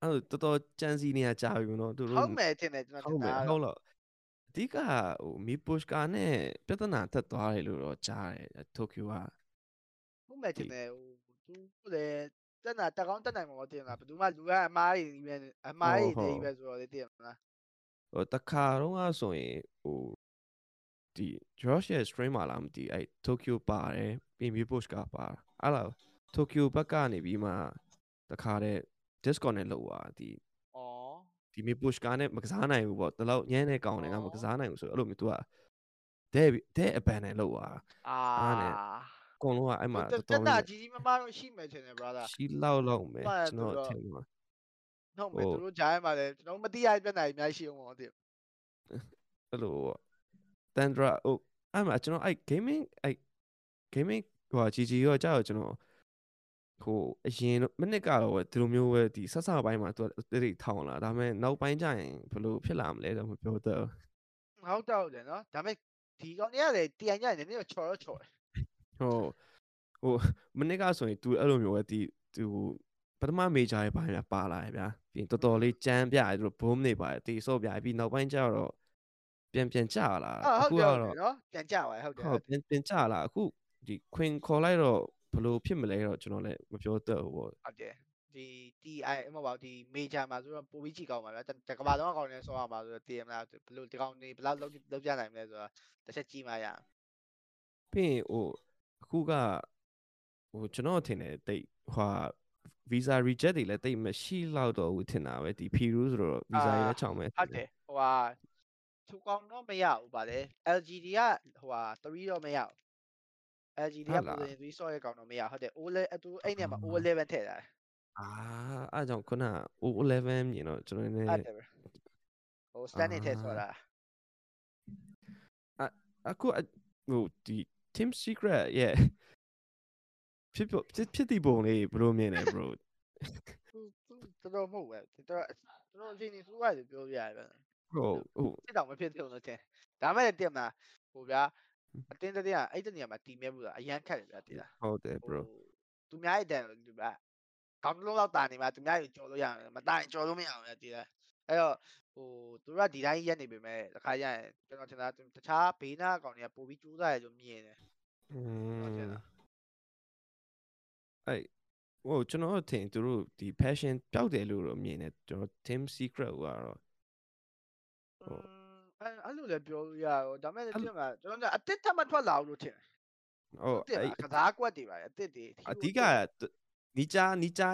အဲ့တော်တော်ကြမ်းစီနေရကြာပြီမနော်သူတို့ဟုတ်မယ်ထင်တယ်ကျွန်တော်ထဟုတ်င်မယ်တာဟုတ်လို့အဓိကဟိုမီပုရှ်ကာနဲ့ပြဿနာတက်သွားတယ်လို့တော့ကြားတယ်တိုကျိုကဟုတ်မယ်ထင်တယ်ဟိုသူလေတက်နာတက်ကောင်းတက်နိုင်မှာမတင်လားဘယ်သူမှလူကအမားကြီးပဲအမားကြီးတွေပဲဆိုတော့လေတင်မလားဟိုတခါတော့ကဆိုရင်ဟို ဒီ Josh ရဲ့ stream မှာလားမသိအဲ့ Tokyo ပါတယ်ပြီးမီပုရှ်ကာပါအဲ့လား Tokyo ဘက်ကနေပြီးမှတခါတဲ့ Discord နဲ့လောက်သွားဒီဩဒီမီပုရှ်ကာနဲ့မကစားနိုင်ဘူးပေါ့တလောက်ညမ်းနေကောင်းတယ်ငါမကစားနိုင်ဘူးဆိုတော့အဲ့လိုမျိုး तू ကတဲ့တဲ့အပန်နဲ့လောက်သွားအာအားနဲ့အကုန်လုံးကအဲ့မှာတတော်တက်တော်နာလေးကြီးကြီးမမတော့ရှိမယ်ထင်တယ် brother ရှိလောက်လောက်မယ်ဟုတ်တယ်ကျွန်တော်သူတို့ထင်မှာဟုတ်မယ်ဟိုသူတို့ဂျားထဲမှာလည်းကျွန်တော်မသိရတဲ့ပြဿနာကြီးအများကြီးရှိအောင်ပေါ့တင်အဲ့လိုပေါ့ Tandra ဟိုအဲ့မှာကျွန်တော်အဲ့ gaming အဲ့ gaming ဟိုကြီးကြီးရောကြာတော့ကျွန်တော်ဟိုအရင်မိနစ်ကတော့ဒီလိုမျိုးပဲဒီဆက်ဆပိုင်းမှာသူကတိတိထောင်လာဒါပေမဲ့နောက်ပိုင်းကျရင်ဘယ်လိုဖြစ်လာမလဲတော့မပြောတတ်ဘူးဟုတ်တော့တယ်နော်ဒါပေမဲ့ဒီကောင်တွေကလည်းတီအိုင်ညနေနေတော့ချော်တော့ချော်တယ်ဟိုဟိုမနစ်ကဆိုရင် तू အဲ့လိုမျိုးပဲဒီသူပထမ major ရဲ့ပိုင်းမှာပါလာရဗျာပြီးရင်တော်တော်လေးကြမ်းပြတယ်သူတို့ boom နေပါတယ်တီဆော့ပြပြီးနောက်ပိုင်းကျတော့ ပြန်ပြန်ကြလာဟုတ်အခုဟုတ်ကတယ်တော့နော်ပြန်ကြပါဟုတ်တယ်ဟုတ်ပြန်ပြန်ကြလာအခုဒီ queen ခေါ်လိုက်တော့ဘယ်လိုဖြစ်မလဲတော့ကျွန်တော်လည်းမပြောတတ်ဘူးပေါ့ဟုတ်တယ်ဒီ TI အမဟုတ်ပါဘူးဒီ major မှာဆိုတော့ပိုပြီးကြည့်ကောင်းပါဗျာတကဘာလုံးအကောင်နဲ့ဆောရမှာဆိုတော့တည်ရမလားဘယ်လိုဒီကောင်နေဘယ်လောက်လုံးလုံးပြနိုင်မလဲဆိုတော့တစ်ချက်ကြည့်မှရပြီးရင်ဟိုအခုကဟိုကျွန်တော်ထင်တယ်တိတ်ဟို visa reject တွေလည်းတိတ်မရှိလောက်တော့ဘူးထင်တာပဲဒီ Peru ဆိုတော့ visa တွေလည်းချောင်းမယ်ဟုတ်တယ်ဟို ဟာသူကောင်တော့မရဘူးပါလေ LGD ကဟိုဟာ3တော့မရဘူး LGD ကပုံစံ3ဆော့ရဲ့ကောင်တော့မရဟုတ်တယ် O လေသူအဲ့နေရာမှာ O11 ထည့်တာအာအဲ့ကြောင့်ခုန O11 မြင်တော့ကျွန်တော်နည်းဟုတ်တယ်ဟို standing ထည့်ဆော့တာအခုဟိုဒီ Team Secret ရဲ့ဖြစ်ဖြစ်ဖြစ်ဒီပုံလေးဘယ်လိုမြင်လဲ bro သူတော်မဟုတ်ပဲသူတော်သူတော်အချိန်ကြီးသူ့ရတယ်ပြောပြရတယ် ဟုတ်ဟုတ်စစ်တောင်မဖြစ်သေးဘူးလို့ထင်ဒါမဲ့တင်မှာဟိုဗျာအတင်းတည်းကအဲ့တနေရာမှာတီးမြဲဘူးလားအရန်ခက်တယ်ဗျာတီးလားဟုတ်တယ် bro သူများရဲ့တန်ဒီဗျာကောင်းလုံးလောက်တာနေမှာသူများကိုကြော်လို့ရမယ်မတာရင်ကြော်လို့မရဘူးဗျာတီးလားအဲ့တော့ဟိုသူတို့ကဒီတိုင်းရက်နေပေမဲ့တစ်ခါရရင်ကျွန်တော်ထင်တာတခြားဘေးနားအကောင်တွေကပိုပြီးကြိုးစားရလို့မြင်တယ်อืဟုတ်တယ်มလားအဲ့ဟိုကျွန်တော်ထင်သူတို့ဒီ passion ပျောက်တယ်လို့တော့မြင်တယ်ကျွန်တော် Team Secret ကတော့ အဲ့အဲ့လိုလည်းပြောလို့ရတော့ဒါမဲ့ဒီမှာကျွန်တော်ကအတစ်ထပ်မထွက်လာဘူးလို့ထင်တယ်ဟုတ်အဲ့ကစားကွက်တွေပါအတစ်တွေအဓိကနီချာနီချာ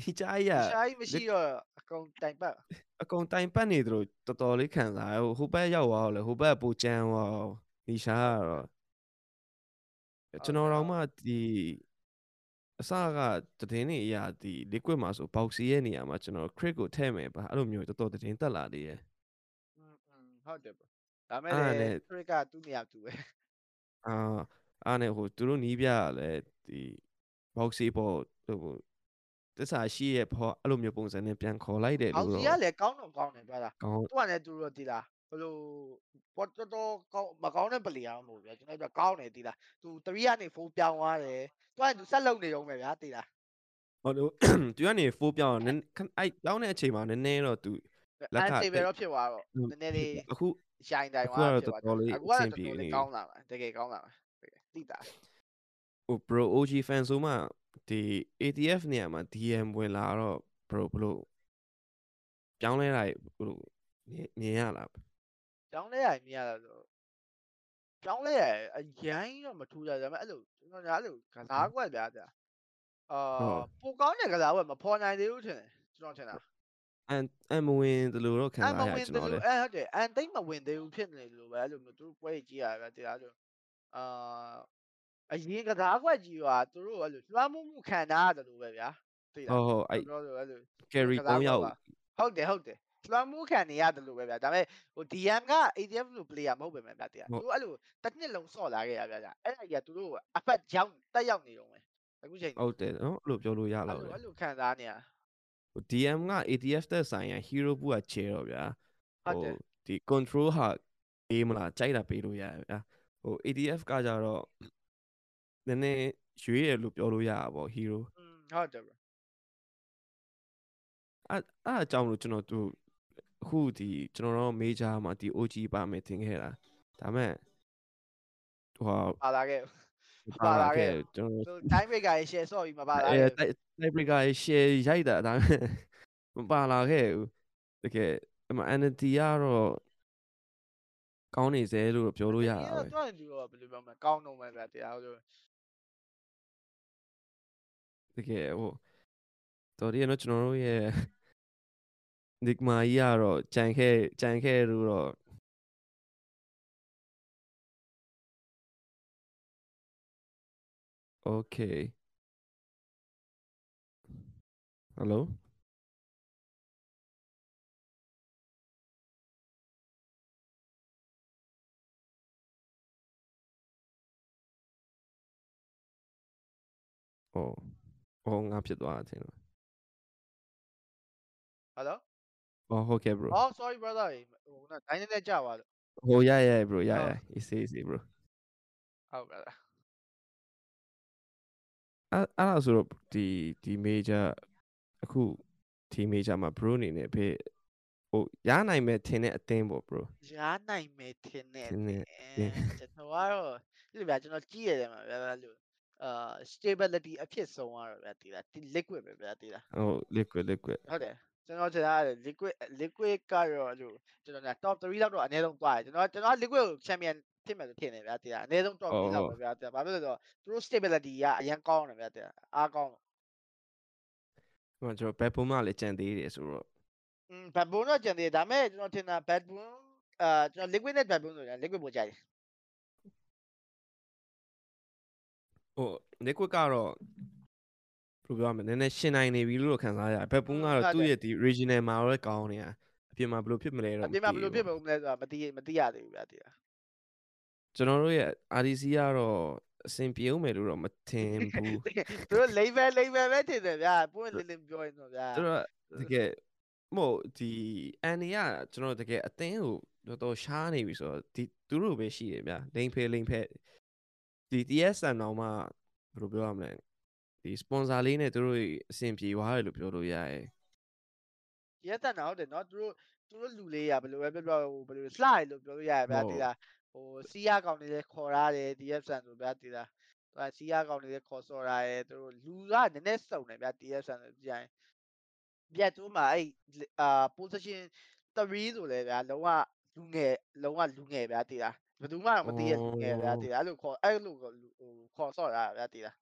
နီချာရနီချာမရှိတော့အကောင်တိုင်ပတ်အကောင်တိုင်ပတ်နေတယ်လို့တော်တော်လေးခံစားရဟိုဘက်ရောက်သွားတော့လေဟိုဘက်ပူကြမ်းသွားနီချာကတော့ကျွန်တော်တော့မှဒီအစကသတင်းတွေအရာဒီ liquid မှာဆို boxy ရဲ့နေရာမှာကျွန်တော် crit ကိုထည့်မယ်ပါအဲ့လိုမျိုးတော်တော်သတင်းတက်လာသေးတယ် ဟုတ်တယ်ဒါမဲ့လေ crit ကသူ့နေရာသူပဲအာအားနဲ့ဟိုသူတို့နီးပြရလဲဒီ box ပေါ်ဟိုတစ္ဆာရှိရဲ့ဖော်အဲ့လိုမျိုးပုံစံနဲ့ပြန်ခေါ်လိုက်တယ်လို့တော့အောင်စီကလည်းကောင်းတော့ကောင်းတယ်ပြောတာသူကလည်းသူတို့တည်လားဘလို့ပေါ်တော်တော်ကောင်းမကောင်းတဲ့ပလီယာမဟုတ်ဗျာကျွန်တော်တို့ကောင်းတယ်တည်လားသူ3ကနေ4ပြောင်းသွားတယ်သူကသူဆက်လုံနေရုံပဲဗျာတည်လားဟုတ်လို့သူကနေ4ပြောင်းနည်းအဲ့ပြောင်းတဲ့အချိန်မှာနည်းနည်းတော့သူ လက်ကအဲ့ပဲတော့ဖြစ်သွားတော့နည်းနည်းလေးအခုရှိုင်းတိုင်းသွားဖြစ်သွားတယ်အခုကတော့တော်တော်လေးကောင်းလာပါတကယ်ကောင်းလာပါတိတာဟို bro OG fan ဆိုမှဒီ ATF နေရာမှာ DM ဝင်လာတော့ bro ဘလို့ပြောင်းလဲတာဘလို့မြင်ရလားပြောင်းလဲရမြင်ရတာဆိုပြောင်းလဲရအရင်တော့မထူးကြဒါပေမဲ့အဲ့လိုကျွန်တော်ညာအဲ့လိုကစားကွက်ဗျာဗျာအာပိုကောင်းတဲ့ကစားကွက်မဖော်နိုင်သေးဘူးထင်တယ်ကျွန်တော်ထင်တာ အန်အန်မဝင်တယ်လို့တော့ခံစားရကျွန်တော်လေအဲဟုတ်တယ်အန်သိမ့်မဝင်သေးဘူးဖြစ်နေလို့ပဲအဲ့လိုမျိုးသူတို့ပွဲကြီးကြည့်ရတာတရားဆိုအာအရင်ကစားကွက်ကြီးကသူတို့အဲ့လိုလွှမ်းမိုးမှုခံထားရတယ်လို့ပဲဗျာသိလားဟုတ်ဟုတ်အဲ့တော့အဲ့လို carry 3ယောက်ဟုတ်တယ်ဟုတ်တယ်လွှမ်းမိုးခံနေရတယ်လို့ပဲဗျာဒါပေမဲ့ဟို DM က ATF လို့ player မဟုတ်ပဲဗျာတရားသူတို့အဲ့လိုတစ်နှစ်လုံးဆော့လာခဲ့ရဗျာအဲ့ဒါကြီးကသူတို့အဖက်ရောက်တက်ရောက်နေတော့မယ်အခုချိန်ဟုတ်တယ်နော်အဲ့လိုပြောလို့ရလောက်တယ်အဲ့လိုခံစားနေရဟို DM က ATF တက်ဆိုင်ရ hero ဘူးကချေတော့ဗျာဟိုဒီ control ဟာအေးမလားကြိုက်တာပေးလို့ရဗျာဟို ATF ကကြတော့နည်းနည်းရွေးရလို့ပြောလို့ရတာပေါ့ hero ဟုတ်တယ်ဗျအဲ့အဲ့အကြောင်းလို့ကျွန်တော်သူအခုဒီကျွန်တော်တို့ major မှာဒီ OG ပါမယ်ထင်ခဲ့တာဒါမဲ့ဟိုပါလာခဲ့ ပါလာခဲ့ကျွန်တော် time breaker ရေ share ဆော့ပြီးမပါလာခဲ့ time breaker ရေ share ရိုက်တာဒါမဲ့မပါလာခဲ့ဘူးတကယ်အမ entity ကတော့ကောင်းနေစေလို့ပြောလို့ရတာပဲတွန်းသူတော့ဘယ်လိုပြောမလဲကောင်းတော့မယ်ဗျာတရားဆိုတကယ်ဟိုတော်ရီနော်ကျွန်တော်တို့ရဲ့ Enigma ကြီးကတော့ကြံခဲ့ကြံခဲ့လို့တော့ Okay Hello Oh အော်ငါဖြစ်သွားတာထင်တယ် Hello အော်ဟုတ်ကဲ့ bro အော် sorry brother ဟိုကတိုင်းနဲ့ကြာပါလို့ဟိုရရ bro ရရ easy easy bro ဟုတ် brother အဲ့အဲ့ဒါဆိုတော့ဒီဒီ major အခုဒီ major မှာ bro အနေနဲ့ဖေးဟိုရနိုင်မဲ့ထင်တဲ့အသင်းပေါ့ bro ရနိုင်မဲ့ထင်တဲ့အသင်းကျွန်တော်ကတော့ဒီဗျာကျွန်တော်ကြည့်ရတယ်မှာဗျာလို့အာ stability အဖြစ်ဆုံးရတော့ဗျာတည်လား liquid ပဲဗျာတည်လားဟုတ် liquid liquid ဟုတ်တယ်ကျွန်တော်ကျွန်တော် liquid liquid ကတော့လို့ကျွန်တော်က top 3လောက်တော့အနည်းဆုံးသွားတယ်ကျွန်တော်ကျွန်တော် liquid ကို champion ဖြစ်မယ်ဆိုထင်တယ်ဗျာတည်လားအနည်းဆုံး top 3လောက်ပဲဗျာတည်ဘာဖြစ်လို့လဲဆိုတော့သူတို့ stability ကအရင်ကောင်းတယ်ဗျာတည်လားအားကောင်းတော့ဟိုကျွန်တော် backbone မှလည်းကြံသေးတယ်ဆိုတော့อืม backbone တော့ကြံသေးတယ်ဒါပေမဲ့ကျွန်တော်ထင်တာ backbone အာကျွန်တော် liquid နဲ့ backbone ဆိုရင် liquid ပိုကြိုက်တယ်ဟို liquid ကတော့ဘယ်လိုပြောရမလဲနည်းနည်းရှင်နိုင်နေပြီလို့ခံစားရတယ်ဘက်ပူးကတော့သူ့ရဲ့ဒီ regional မှာတော့ကောင်းနေတာအပြင်မှာဘယ်လိုဖြစ်မလဲတော့အပြင်မှာဘယ်လိုဖြစ်မလဲဆိုတာမသိမသိရသေးဘူးဗျာတရား ကျွန်တော်တို့ရဲ့ RDC ကတော့အဆင်ပြေဦးမယ်လို့တော့မထင်ဘူးသူတို့ level level ပဲထင်တယ်ဗျာပွင့်လင်းလင်းပြောရင်တော့ဗျာသူတို့တကယ်မို့ဒီအန်နီကကျွန်တော်တကယ်အသင်းကိုတော်တော်ရှားနေပြီဆိုတော့ဒီသူတို့ပဲရှိတယ်ဗျာလိန်ဖဲလိန်ဖဲဒီ TSN တော့မှဘယ်လိုပြောရမလဲဒီ sponsor လေးနဲ့သူတို့အဆင်ပြေသွားတယ်လို့ပြောလို့ရတယ်။ရက်တန်တော့တယ်နော်သူတို့သူတို့လူလေးရဘယ်လိုပဲပြောပြောဟိုဘယ်လို slide လို့ပြောလို့ရတယ်ဗျာဒီလား ဟိုစီးရကောင်တွေလည်းခေါ်ရတယ် DFSN ဆိုဗျာဒီလားသူကစီးရကောင်တွေလည်းခေါ်စော်ရတယ်သူတို့လူကနည်းနည်းစုံတယ်ဗျာ DFSN ဆိုပြန်ပြတ်သူမှာအဲ့အာ position 3ဆိုလဲဗျာလုံးဝလူငယ်လုံးဝလူငယ်ဗျာဒီလားဘယ်သူမှမသိရလူငယ်ဗျာဒီလားအဲ့လိုခေါ်အဲ့လိုဟိုခေါ်စော်ရဗျာဒီလား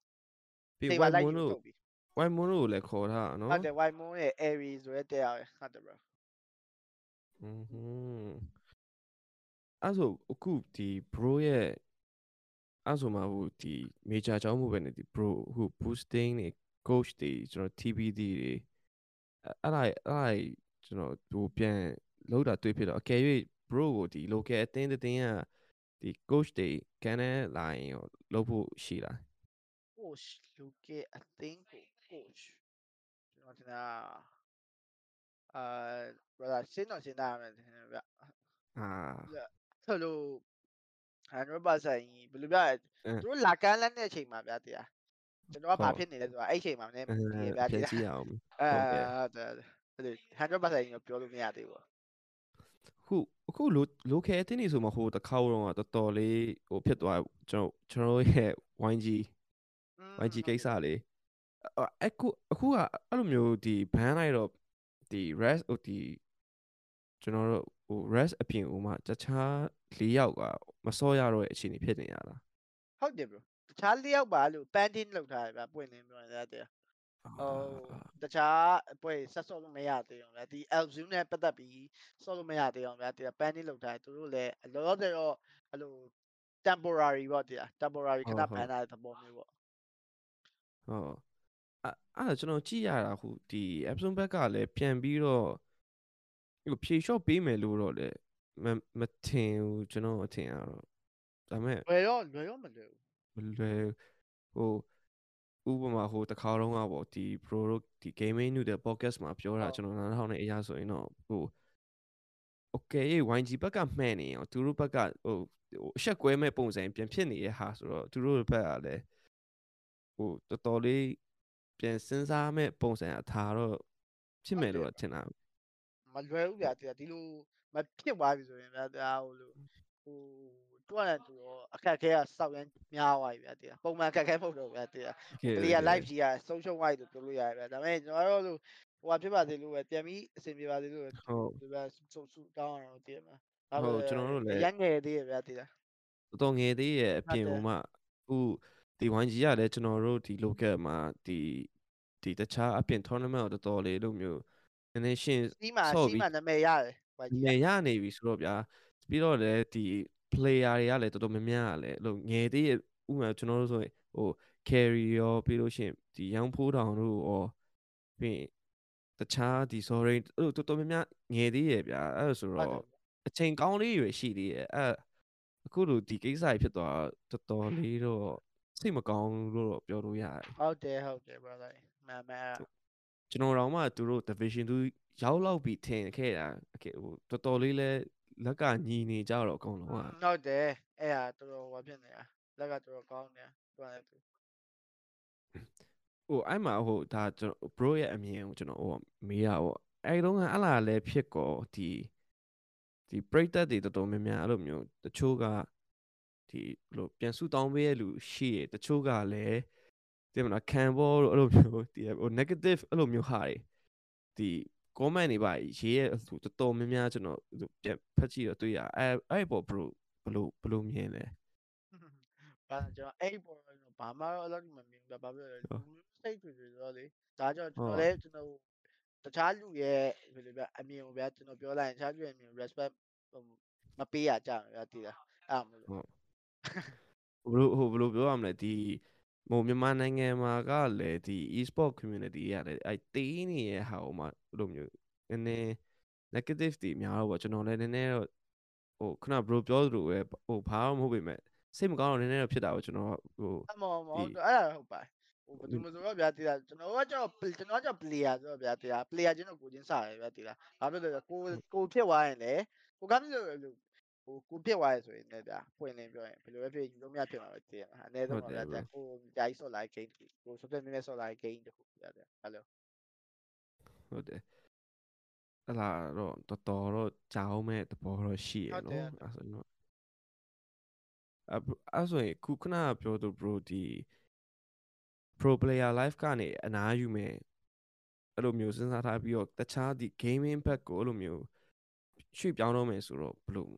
ပြီး white moon တို့ white moon တို့လည်းခေါ်ထားနော်ဟုတ်တယ် white moon ရဲ့ airy ဆိုတဲ့တဲ့ဟုတ်တယ် bro อืมဟွန်း အဲ့ဆိုအခုဒီ bro ရဲ့အဲ့ဆိုမှဟိုဒီ major အကြောင်းမဟုတ်ပဲねဒီ bro ဟို boosting တွေ coach တွေကျွန်တော် TBD တွေအဲ့ဒါအဲ့ဒါကျွန်တော်ဟိုပြန်လောက်တာတွေ့ဖြစ်တော့အကယ်၍ bro ကိုဒီ local အသင်းတင်းကဒီ coach တွေကန်နေလာရင်ရောလုပ်ဖို့ရှိလား coach လူကအသင်းကို coach ကျွန်တော်တင်တာအာ brother ရှင်းတော့ရှင်းတာမယ်တင်ဗျအာဆို လို့100%ဘယ်လိုပြလဲသူတို့လာကမ်းလန်းတဲ့အချိန်မှာဗျာတရားကျွန်တော်ကဘာဖြစ်နေလဲဆိုတာအဲ့အချိန်မှာနည်းနည်းအဲဒီဗျာပြန်တရားကြည့်ရအောင်အဲဟုတ်ကဲ့ဟုတ်တယ်100%ပြောလို့မရသေးဘူးခုအခုလို local အသင်းနေဆိုမှဟိုတစ်ခါတော့တော်တော်လေးဟိုဖြစ်သွားကျွန်တော်ကျွန်တော်ရဲ့ YG YG ကိစ္စလေအခုအခုကအဲ့လိုမျိုးဒီ ban လိုက်တော့ဒီ rest ဟိုဒီကျွန်တော်တို့ဟို rest အပြင်ဟိုမှာတခြား ၄ယောက်ကမစောရတော့တဲ့အခြေအနေဖြစ်နေရလားဟုတ်တယ် bro တခြားလျောက်ပါလို့ pending လောက်ထားတယ်ဗျပွင့်နေပြောနေတာတရားဟိုတခြားပွဲဆက်စော့လို့မရသေးအောင်ဗျာဒီ Elzu နဲ့ပတ်သက်ပြီးစော့လို့မရသေးအောင်ဗျာဒီ pending လောက်ထားတယ်သူတို့လည်းလောလောဆယ်တော့အဲ့လို temporary ပေါ့တရား temporary ခဏ ban ထားတဲ့သဘောမျိုးပေါ့ဟုတ်အဲ့အဲ့ကျွန်တော်ကြည့်ရတာဟိုဒီ Epson ဘက်ကလည်းပြန်ပြီးတော့ဟိုဖြေလျှော့ပေးမယ်လို့တော့လေမ မထင်ဘူးကျွန်တော်အထင်ရတော့ဒါပေမဲ့လွယ်တော့လွယ်တော့မလွယ်ဘူးမလွယ်ဟိုဥပမာဟိုတခါတော့ကပေါ့ဒီ pro တို့ဒီ gaming new တဲ့ podcast မှာပြောတာကျွန်တော်နားထောင်နေအရာဆိုရင်တော့ဟို okay YG ဘက်ကမှန်နေအောင်သူတို့ဘက်ကဟိုဟိုအဆက်ကွဲမဲ့ပုံစံပြန်ဖြစ်နေတဲ့ဟာဆိုတော့သူတို့ဘက်ကလည်းဟိုတော်တော်လေးပြန်စဉ်းစားမဲ့ပုံစံအထားတော့ဖြစ်မယ်လို့တော့ထင်တာမလွယ်ဘူးဗျာတရားဒီလို မဖြစ်သွားပြီဆိုရင်ဗျာတရားဟိုလိုဟိုတွန်းတယ်သူတော့အခက်ခဲကစောက်ရမ်းများသွားပြီဗျာတရားပုံမှန်အခက်ခဲမဟုတ်တော့ဗျာတရား player live ကြီးကဆုံးရှုံးသွားပြီလို့ပြောလို့ရတယ်ဗျာဒါပေမဲ့ကျွန်တော်တို့ဟိုဟာဖြစ်ပါသေးလို့ပဲပြန်ပြီးအဆင်ပြေပါသေးလို့ဟုတ်ဒီဗျာစုစုတောင်းအောင်တည်မှာဟုတ်ကျွန်တော်တို့လည်းရန်ငယ်သေးရဗျာတရားတော်တော်ငယ်သေးရဲ့အပြင်ဟုတ်တယ်ဟိုမှအခုဒီ YG ကလည်းကျွန်တော်တို့ဒီ local မှာဒီဒီတခြားအပြင် tournament ကိုတော်တော်လေးလို့မျိုးနည်းနည်းရှင်းစီးမှာဆော့စီးပြီးမှာနာမည်ရတယ်ဘာကြီး ငယ်ရနေပြီဆိုတော့ဗျာပြီးတော့လည်းဒီ player တွေကလည်းတော်တော်များများကလည်းအဲ့လိုငယ်သေးရဲ့ဥပမာကျွန်တော်တို့ဆိုရင်ဟို carry ရောပြီးလို့ရှိရင်ဒီရောင်ဖိုးတောင်တို့ရောပြီးရင်တခြားဒီ sorry အဲ့လိုတော်တော်များများငယ်သေးရဲ့ဗျာအဲ့ဒါဆိုဟုတ်တယ်တော့အချိန်ကောင်းလေးရွယ်ရှိသေးရဲ့အဲ့အခုလိုဒီကိစ္စကြီးဖြစ်သွားတော်တော်လေးတော့စိတ်မကောင်းလို့တော့ပြောလို့ရတယ်ဟုတ်တယ်ဟုတ်တယ် brother မှန်မှန် ကျွန်တော်တော့မှသူတို့ division 2ရောက်လောက်ပြီးထင်ခဲ့တာဟိုတော်တော်လေးလဲလက်ကညီနေကြတော့အကုန်လုံးကဟုတ်တယ်အဲ့ဟာတော်တော်ဟိုဖြစ်နေတာလက်ကတော်တော်ကောင်းနေတာတွန်းတယ်သူဟိုအဲ့မှာဟိုဒါကျွန်တော် bro ရဲ့အမြင်ကိုကျွန်တော်ဟိုမေးတာပေါ့အဲ့တုန်းကအလားလည်းဖြစ်ကောဒီဒီပရိသတ်တွေတော်တော်များများအဲ့လိုမျိုးတချို့ကဒီဘလို့ပြန်ဆူတောင်းပေးရလူရှိရတချို့ကလည်း ဒီမလားခံဘောလို့အဲ့လိုမျိုးဒီဟို negative အဲ့လိုမျိုးဟာတွေဒီ comment တွေပါရေးရဟိုတော်တော်များများကျွန်တော်ပြန်ဖတ်ကြည့်တော့တွေ့ရအဲ့အဲ့ပေါ် bro ဘလို့ဘလို့မြင်လဲဘာကျွန်တော်အဲ့ပေါ်တော့ဘာမှတော့အဲ့လိုမမြင်ဘူးဘာဖြစ်လဲလူစိတ်တွေတွေဆိုတော့လေဒါကြောင့်ကျွန်တော်လည်းကျွန်တော်တခြားလူရဲ့ဘယ်လိုပြအမြင်ကိုဗျာကျွန်တော်ပြောလိုက်ရင်တခြားလူရဲ့အမြင် respect မပေးရကြဘူးဗျာတည်လားအဲ့မလို့ဘလို့ဟိုဘလို့ပြောရမလဲဒီ ဟိုမြန်မာနိုင်ငံမှာကလည်းဒီ e-sport community ရတယ်အဲတေးနေရဟာဟိုမှာဘလို့မျိုးနည်းနည်း negative တွေများတော့ပေါ့ကျွန်တော်လည်းနည်းနည်းတော့ဟိုခုန bro ပြောသလိုပဲဟိုဘာမှမဟုတ်ပေမဲ့စိတ်မကောင်းတော့နည်းနည်းတော့ဖြစ်တာပေါ့ကျွန်တော်ဟိုအမောမောအဲ့ဒါဟုတ်ပါဟိုဘယ်သူမဆိုတော့ဗျာတည်လားကျွန်တော်ကကြောက်ကျွန်တော်ကြောက် player ဆိုတော့ဗျာတည်လား player ချင်းတော့ကိုချင်းစားတယ်ဗျာတည်လားဘာဖြစ်လဲကိုကိုဖြစ်သွားရင်လေကိုကမ်းလို့ ဟိုကိုဖြစ်သွားရဆိုရင်လည်းဗျာပွင့်လင်းပြောရင်ဘယ်လိုပဲဖြစ်ယူလို့မရဖြစ်မှာပဲတည်ရမှာအနည်းဆုံးတော့ဗျာကိုဂျိုင်းဆော့လိုက် game ကို social media ဆော့လိုက် game တခုဗျာတည်ဟယ်လိုဟုတ်တယ်အဲ့လာတော့တော်တော်တော့ကြောင်းမဲ့သဘောတော့ရှိရနော်အဲ့ဆိုတော့အဲ့ဆိုရင်ခုခဏပြောသူ bro ဒီ pro player life ကနေအနားယူမယ်အဲ့လိုမျိုးစဉ်းစားထားပြီးတော့တခြားဒီ gaming back ကိုအဲ့လိုမျိုးရွှေ့ပြောင်းတော့မယ်ဆိုတော့ဘယ်လို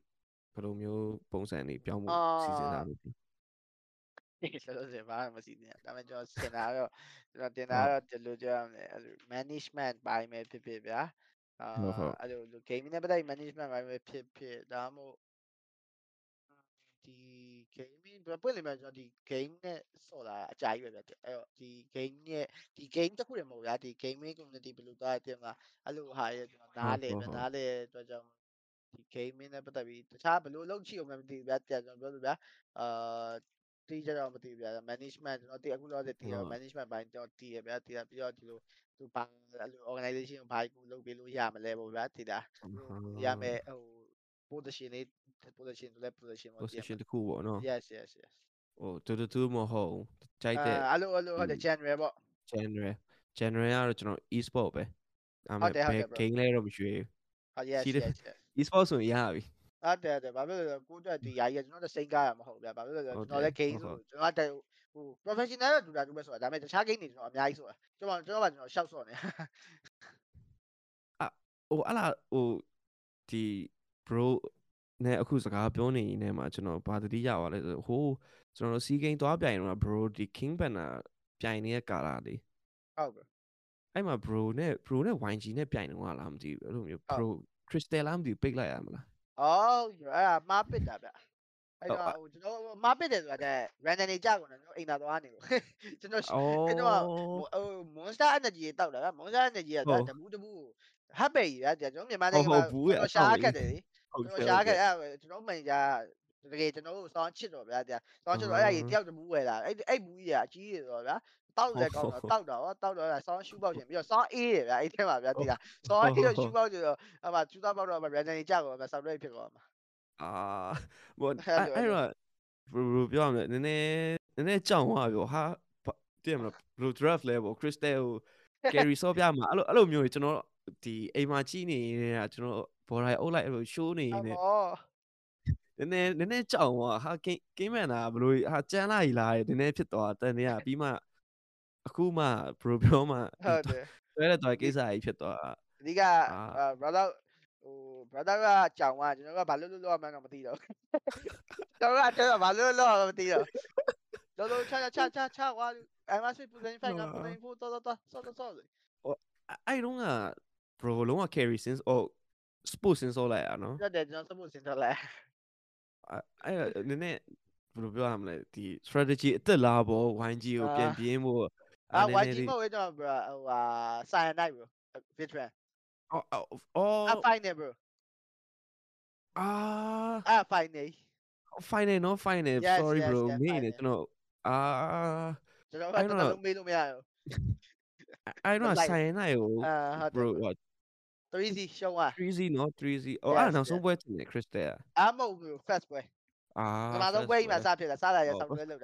ဘယ်လိုမျိုးပုံစံတွေပြောင်းဖို့စီစဉ်ထားလို့ဒီလိုလိုစဘာမှမရှိသေးဘူးဒါပေမဲ့ကျွန်တော်စင်တာတော့ကျွန်တော်တင်တာတော့ဒီလိုကြောက်ရမယ်အဲ့လို management ဘိုင်းပဲဖြစ်ဖြစ်ဗျာအာအဲ့လို gaming နဲ့ပတ်သက် management ဘိုင်းပဲဖြစ်ဖြစ်ဒါမှမဟုတ်ဒီ gaming ပွင့်လိမ့်မယ်ကျွန်တော်ဒီ game နဲ့ဆော့လာအကြာကြီးပဲဗျအဲ့တော့ဒီ game ရဲ့ဒီ game တစ်ခုတည်းမဟုတ်ဗျာဒီ gaming community ဘယ်လိုသွားတယ်မလားအဲ့လိုဟာရဲ့ကျွန်တော်နားလေဗျနားလေအတွက်ကြောင့် ဒီ gaming နဲ့ပတ်သက်ပြီးတခြားဘယ်လိုလုပ်ချင်အောင်မသိဘူးဗျာကျွန်တော်ပြောလို့ဗျာအာတီးကြတော့မသိဘူးဗျာ management ကျွန်တော်တီးအခုတော့တီးရ management ဘိုင်းကျွန်တော်တီးရဗျာတီးရပြီးတော့ဒီလိုသူဘာအဲ့လို organization ကိုဘာကိုလုပ်ပေးလို့ရမလဲပေါ့ဗျာတီးတာရမယ်ဟို position လေး position ဆိုလဲ position ပေါ့ position တခုပေါ့နော် yes yes yes ဟိုတူတူတူမဟုတ်ကြိုက်တဲ့အဲ့လိုအဲ့လိုဟုတ်တယ် general ပေါ့ general general ကတော့ကျွန်တော် e-sport ပဲဒါပေဟုတ်တယ်ဟုတ်မဲ့တယ် bro game လဲတော့မရွှေဘူးဟုတ် yes ရှိတယ် yes yes e-sport ဆိုရင်ရပြီဟုတ်တယ်ဟုတ်တယ်ဘာဖြစ်လို့လဲကိုယ့်အတွက်ဒီယာကြီးကကျွန်တော်တို့စိတ်ကားရမဟုတ်ဗျာဘာဖြစ်လို့လဲဟုတ်ကျွန်တယ်တော်လည်း game ဟုတ်ဆိုကျွန်တော်ကတည်းဟို professional တော့တူတာတူပဲဆိုတာဒါပေမဲ့တခြား game တွေကျွန်တော်အများကြီးဆိုတာကျွန်တော်ကျွန်တော်ကကျွန်တော်ရှောက်ဆော့နေဟိုအဲ့လားဟိုဒီ bro နဲ့အခုစကားပြောနေနေမှာကျွန်တော်ဘာတတိရပါလဲဆိုဟိုကျွန်တော်တို့ C game သွားပြိုင်တော့ bro ဒီ king banner ပြိုင်နေတဲ့ကာလာလေးဟုတ်ကဲ့အဲ့မှာ bro နဲ့ bro နဲ့ YG နဲ့ပြိုင်တော့လားမသိဘူးအဲ့လိုမျိုး bro crystal လားမသိဘူးပိတ်လိုက်ရမလားအော်အဲ့ဒါမားပစ်တာဗျအဲ့ဟုတ်တော့ဟိုကျွန်တော်မားပစ်တယ်ဆိုတာတဲ့ random နေကြကုန်တယ်ကျွန်တော်အိမ်သာသွားနေလို့ကျွန်တော်အော်အဲ့တော့ဟို monster energy တောက်တာဗျ monster energy ကဟုတ်တဘူးတဘူးဟပ်ပေကြီးဗျကျွန်တော်မြန်မာဟုနိုတ်င်ငံဟုတ်မှာဘူးရဲ့ကျွန်တော်ရှားအဆောက်ခက်တယ်လေဟုတ်ကျွန်ကဲ့တော်ရှားဟုတ်ခဲ့ကဲ့အဲ့ကျွန်တော်မန်ကြာတကယ်ကျွန်တော်တို့စောင်းချစ်တော့ဗျာတရားစောင်းချစ်တော့အဲ့ဒါကြီးတယောက်တဘူးဝယ်လာအဲ့အဲ့ဘူးကြီးကအကြီးတွေတော့ဗျာ တောက်လည်းကောင်းတော့တောက်တော့တောက်တော့အဲ့စောင်းရှူပေါက်ချင်ပြီးတော့စောင်းအေးတယ်ဗျာအဲ့ထဲမှာဗျာတရားစောင်းအေးတော့ရှူပေါက်ချင်တော့အဲ့မှာကျူသားပေါက်တော့မှ random ကြီးကြောက်တော့ဗျာဆောက်ရဲဖြစ်သွားမှာအာဘောအဲ့အဲ့လိုအဲ့တော့ bro ပြောရမယ်နည်းနည်းနည်းနည်းကြောင်သွားပြောဟာဘာတည်မလား bro draft level crystal ကို carry ဆော့ပြမှာအဲ့လိုအဲ့လိုမျိုးကြီးကျွန်တော်ဒီအိမ်မှာကြီးနေနေတာကျွန်တော်ဘော်ရိုင်အုပ်လိုက်အဲ့လို show နေအနေမောနည်းနည်းနည်းနည်းကြောင်သွားဟာ game game man တာဘလို့ဟာကြမ်းလာကြီးလားနည်းနည်းဖြစ်သွားတန်နေရပြီးမှ အခုမှ bro ပြောမှဟုတ်တယ်ဆွဲတဲ့တော့ကိစ္စကြီးဖြစ်သွားအဓိကအာအာ brother ဟို brother ကကြောင်ကကျွန်တော်ကဘာလို့လို့လောက်မှန်းတော့မသိတော့ကျွန်တော်ကကျွန်တော်ဘာလို့လို့လောက်မှမသိတော့တော်တော်ချာချာချာချာကွာအဲ့မှာဆွေပူဇင်ဖိုင်ကပူဇင်ဖို့တော်တော်တော်ဆော့ဆော့ဆော့အဲ့အဲ့တော့က bro လုံးဝ carry sense 哦 sport sense ဆော့လိုက်ရနော်ဟုတ်တယ်ကျွန်တော်စမှုစင်တော့လဲအဲ့အဲ့နည်းနည်းဘယ်လိုပြောရမလဲဒီ strategy အသက်လားပေါ့ YG ကိုပြန်ပြင်းဖို့ အာနည်းန YG ည်းလေးမဟုတ်ကျွန်တော် bro ဟိုဟာ cyanide bro veteran အော်အော်အော်အ final bro အာအ final final နော် final Yes, sorry yes, bro yes, မင်းနေ final. ကျွန်တော်အာကျွန်တော်ကအဲ့တော်တော့တော်လုံးမေးလို့မရဘူးအဲ့တော့လိုက်ဆိုင်နိုင်ကိုအာဟုတ်တယ် bro what 3C ရှုံးသွား 3Z နော် 3Z အော်အဲ့ Yes, နောက်ဆုံး yes. ပွဲတင်တယ် Crystal အမဟုတ်ဘူး first ပွဲအာပထမဆုံးပွဲကြီးမှာစဖြစ်တာစားလာရဟုတ်ဆောက်တွဲလော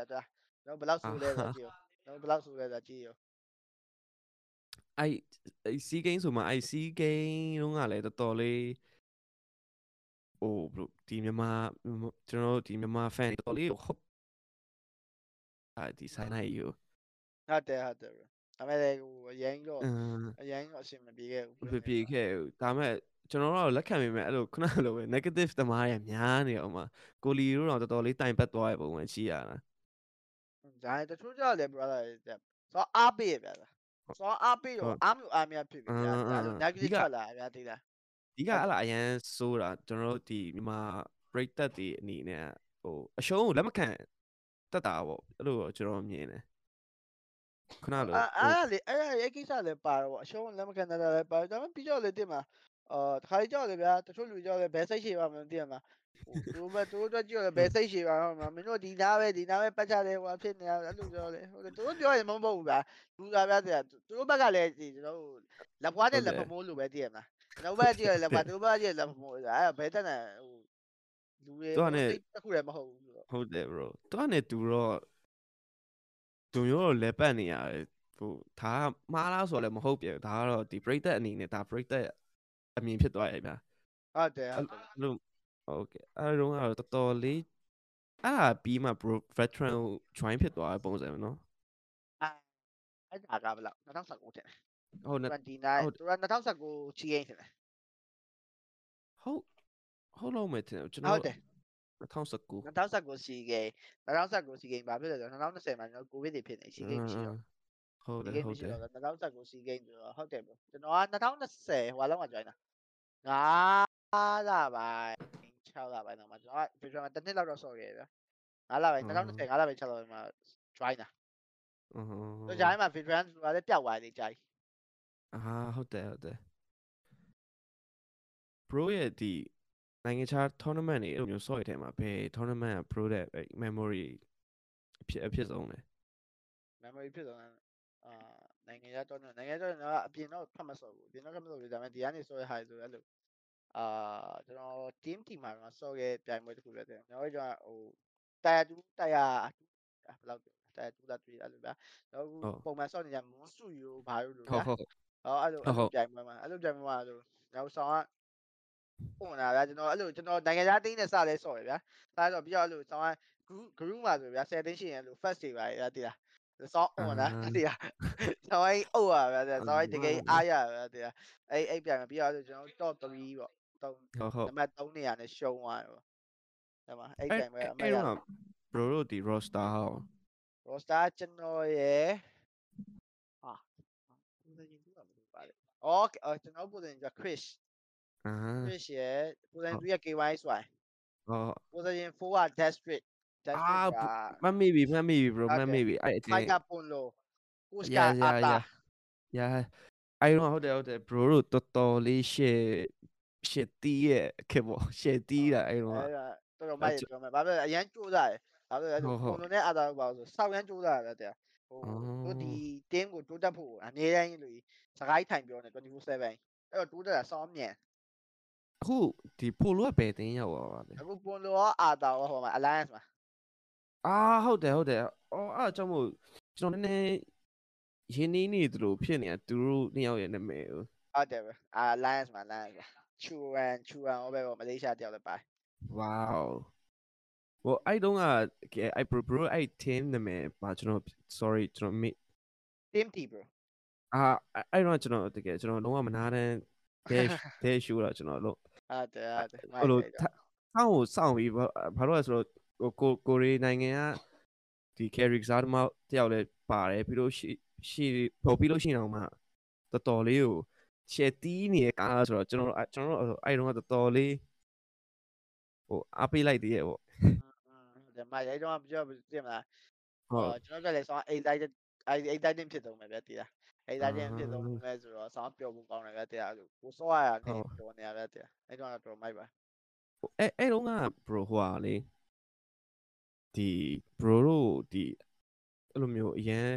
က်တာတော်တော့ဘယ်လောက်ဆိုလဲဆိုကြည့်ရောတော့ဘယ်လောက်ဆိုလဲဆိုကြည့်ရောအဲ့အဲ့ C game ဆိုမှအဲ့ C game လုံးကလည်းတော်တော်လေးဟိုဘလို့ဒီမြန်မာမြန်မာကျွန်တော်တို့ဒီမြန်မာ fan တွေတော်တော်လေးဟုတ်အဲ့ဒီဆိုင်နိုင်ယူဟုတ်တယ်ဟုတ်တယ် bro ဒါပေမဲ့ဟိုအရင်တော့အင်းအရင်တော့အဆင်မပြေခဲ့ဘူးပြပြခဲ့ဘူးဒါမဲ့ကျွန်တော်တို့ကလက်ခံမိမယ်အဲ့လိုခုနကလိုပဲ negative တမားရများနေအောင်မှာကိုလီတို့တော့တော်တော်လေးတိုင်ပတ်သွားရပုံမှန်ရှိရတာ ဒါတချို့ကြောက်လေ brother ဆိုအားပေးရဗျာဆိုအားပေးတော့အားမျိုးအားများဖြစ်ပြီဗျာဒါလို့ negative ထွက်လာဗျာတိလားဒီကအဲ့လားအရန်စိုးတာကျွန်တော်တို့ဒီမြန်မာ break တက်တွေအနေနဲ့ဟိုအရှုံးကိုလက်မခံတက်တာပေါ့အဲ့လိုတော့ကျွန်တော်မြင်တယ်ခုနလိုအဲ့အဲ့လေအဲ့အဲ့ကိစ္စလည်းပါတော့အရှုံးလက်မခံတာလည်းပါဒါပေမဲ့ပြီးတော့လေတင်မှာအာတခါကြောက်လေဗျာတချို့လူကြောက်လေဘယ်စိတ်ရှိပါမလဲတင်မှာဟို သူတို့သူတို့ကြောက်လေဘယ်စိတ်ရှိပါမလဲမင်းတို့ဒီနားပဲဒီနားပဲပတ်ချတယ်ဟိုဖြစ်နေတာအဲ့လိုကြောက်လေဟုတ်တယ်သူတို့ပြောရင်မဟုတ်ဘူးဗျာလူသားဗျာတဲ့သူတို့ဘက်ကလည်းဒီကျွန်တော်တို့လက်ပွားနဲ့လက်မမိုးလို့ပဲတည်ရမှာကျွန်တော်ဘက်ကြည့်ရလက်ပွားသူတို့ဘက်ကကြည့်လက်မမိုးအဲ့ဘယ်တက်နေဟိုလူတွေတစ်ခုလည်းမဟုတ်ဘူးဆိုတော့ဟုတ်တယ် bro သူကနဲ့တူတော့သူမျိုးတော့လဲပတ်နေရတယ်ဟိုဒါကမှားလားဆိုတော့လည်းမဟုတ်ပြန်ဒါကတော့ဒီ break တက်အနေနဲ့ဒါ break တက်အမြင်ဖြစ်သွားရဲ့ဗျာဟုတ်တယ်ဟုတ်တယ်အဲ့ လိုဟုတ်ကဲ့အဲ့တော့ကတော့တော်တော်လေးအဲ့ဒါပြီးမှ bro veteran ကို join ဖြစ်သွားတဲ့ပုံစံပဲနော်အဲ့ဒါကဘယ်လောက်2019တဲ့ဟုတ်နဲ့29သူက2019ချီရင်တယ်ဟုတ်ဟုတ်လို့မယ်တင်ကျွန်ဟုတော်တ်တယ်2019 2019စီဂိမ်း2019စီဂိမ်းဘာဖြစ်လဲဆိုတော့2020မှာကျွန်တော်ကိုဗစ်တွေဖြစ်နေစီဂိမ်းမရှိတော့ဟုတ်တစီယ်ဂိမ်းဟုတ်မရှိတယ်တော့2019စီဂိမ်းဆိုတော့ဟုတ်တယ်ပေါ့ကျွန်တော်က2020ဟိုလောက်မှ join တာငါးလပိုင်း 6လပိုင်းတော့မှကျွန်တော်က Patreon မှာတစ်နှစ်လောက်တော့ဆော့ခဲ့ဗျာ9လပိုင်း2020 9လပိုင်း6လပိုင်းမှာ join တာအဟသူဂျိုင်းမှာ veteran ဆိုတာလည်းပျောက်သွားတယ်ဂျိုင်းအာဟုတ်တယ်ဟုတ်တယ် pro ရဲ့ဒီနိုင်ငံခြား tournament တွေအဲ့လိုမျိုး sort ထဲမှာဘယ် tournament က pro တဲ့ memory အဖြစ်အဖြစ်ဆုံးလဲ memory ဖြစ်သွားအာနိုင်ငံရတော့နိုင်ငံရတော့အပြင်တော့ဖတ်မစော်ဘူးအပြင်တော့ဖတ်မစော်ဘူးဒါပေမဲ့ဒီကနေစော်ရ high ဆိုအဲ့လို အာကျွန်တော် team team မှာတော့စော်ရဲ့ပြိုင်ပွဲတစ်ခုလည်းတယ်ကျွန်တော်တို့ကဟိုတရားတူတရားဘယ်လောက်တရားတူတာတွေ့အဲ့လိုဗျာတော့ပုံမှန်စော်နေကြမွန်စုယူဘာလို့လို့ဟုတ်ဗျာဟုတ်ဟောအဲ့လိုအဲ့လိုပြိုင်ပွဲမှာအဲ့လိုပြိုင်ပွဲမှာဆိုနောက်ဆောင်ကပုံလာဗျာကျွန်တော်အဲ့လိုကျွန်တော်နိုင်ငံသားတင်းနဲ့စလဲစော်ရဗျာစတော့ပြီးတော့အဲ့လိုဆောင်က group group မှာဆိုဗျာ10တင်းရှိရင်အဲ့လို first day ပါရတည်လားစောင်းအောင်လားတည်လား ဆောင်းအိအုပ်ရဗျာဆောင်းအိတကယ်အားရဗျာတည်လားအဲ့အဲ့ပြိုင်မှာပြီးတော့ကျွန်တော် top 3ပေါ့တော့ဟုတ်ဟုတ်နံပါတ်3နေရာနဲ့ရှုံးသွားတယ်ပေါ့ဒါမှအဲ့ပြိုင်ပွဲအမအဲ့ရတော့ bro တို့ဒီ roster ဟော roster ကျွန်တော်ရဲ့ဟာဘယ်လိုရင်တူတာမလို့ပါလေအော်ကျွန်တော်ပုံစံက Chris အာ Chris ရဲ့ပုံစံ2ရဲ့ KY ဆိုရင်ဟောပုံစံ4က district အာ district ကမှတ်မိပြီမှတ်မိပြီ bro မှတ်မိပြီအဲ့အတင်ဖိုက်ကပွန်လို့ ကိုစရာကာရာအာတာရာရာအဲ့တော့ဟုတ်တယ်ဟုတ်တယ် bro တို့တော်တော်လေးရှေ့ရှေ့တီးရဲ့ခေပေါ့ရှေ့တီးတာအဲ့တော့အဲ့ဒါတော်တော်မိုက်တယ်တော်မိုက်ဘာဖြစ်လဲအရန်ကြိုးစားတယ်ဘာဖြစ်လဲအဲ့လိုဟုတ်ဟုတ်ပွန်လို့နဲ့အာတာဘာလို့ဆိုစောက်ရန်ကြိုးစားရတယ်တဲ့ဟိုအော်တို့ဒီ team ကိုတိုးတက်ဖို့အနည်းတိုင်းလို့စကိုင်းထိုင်ပြောနေ24/7အဲ့တော့တိုးတက်တာစောင်းမြန်အခုဒီပိုလိုကဘယ်တင်းရောက်သွားပါလဲအခုပွန်လို့ရောအာတာရောဟိုမှာ alliance မှာအာဟုတ်တယ်ဟုတ်တယ်အော်အဲ့အကြောင့်မို့ကျွန်တော်နည်းနည်း ရင်းနှီးနေသလိုဖြစ်နေတာသူတို့နှစ်ယောက်ရဲ့နာမည်ကိုဟုတ်တယ်ပဲ alliance မှာ alliance ချူရန်ချူရန်ဟောပဲပေါ့မလေးရှားတယောက်လည်းပါ wow ဟိုအဲ့တုန်းကအဲ့ bro bro အဲ့ team နာမည်ပါကျွန်တော် sorry ကျွန်တော်မေ team T bro အာအဲ့တော့ကျွန်တော်တကယ်ကျွန်တော်လုံးဝမနာတဲ့ dash dash ရှိုးတာကျွန်တော်လို့ဟုတ်တယ်ဟုတ်တယ်မိုက်ဟိုလိုတယ်စောင့်ကိုစောင့်ပြီးဘာဘာလို့လဲဆိုတော့ဟိုကိုကိုရီနိုင်ငံကဒီ carry စားသမားတယောက်လည်းပါတယ်ပြီးလို့ရှိ ရှိဟိုပြီးလို့ရှိရင်တော့မှတော်တော်လေးကိုချက်တီးနေတဲ့ကားဆိုတော့ကျွန်တော်တို့ကျွန်တော်တို့အဲ့တုန်းကတော်တော်လေးဟိုအားပေးလိုက်သေးရဲ့ပေါ့ဟုတ်တယ်မိုက်အဲ့တော့ပြောပြမလားဟုတ်ဟောကျွန်တော်ကလည်းဆောင်းအိတ်တိုက်အိတ်အိတ်တိုက်တင်ဖြစ်တော့မယ်ဗျတည်လားအိတ်တိုက်တင်ဖြစ်တော့မယ်ဆိုတော့ဆောင်းပျော်ဖို့ကောင်းတယ်ဗျတည်လားကိုစောရတာနဲ့ပျော်နေရဗျတည်လားအဲ့တော့တော့မိုက်ပါအဲ့အဲ့တုန်းက bro ဟိုဟာလေဒီ bro တို့ဒီအဲ့လိုမျိုးအရန်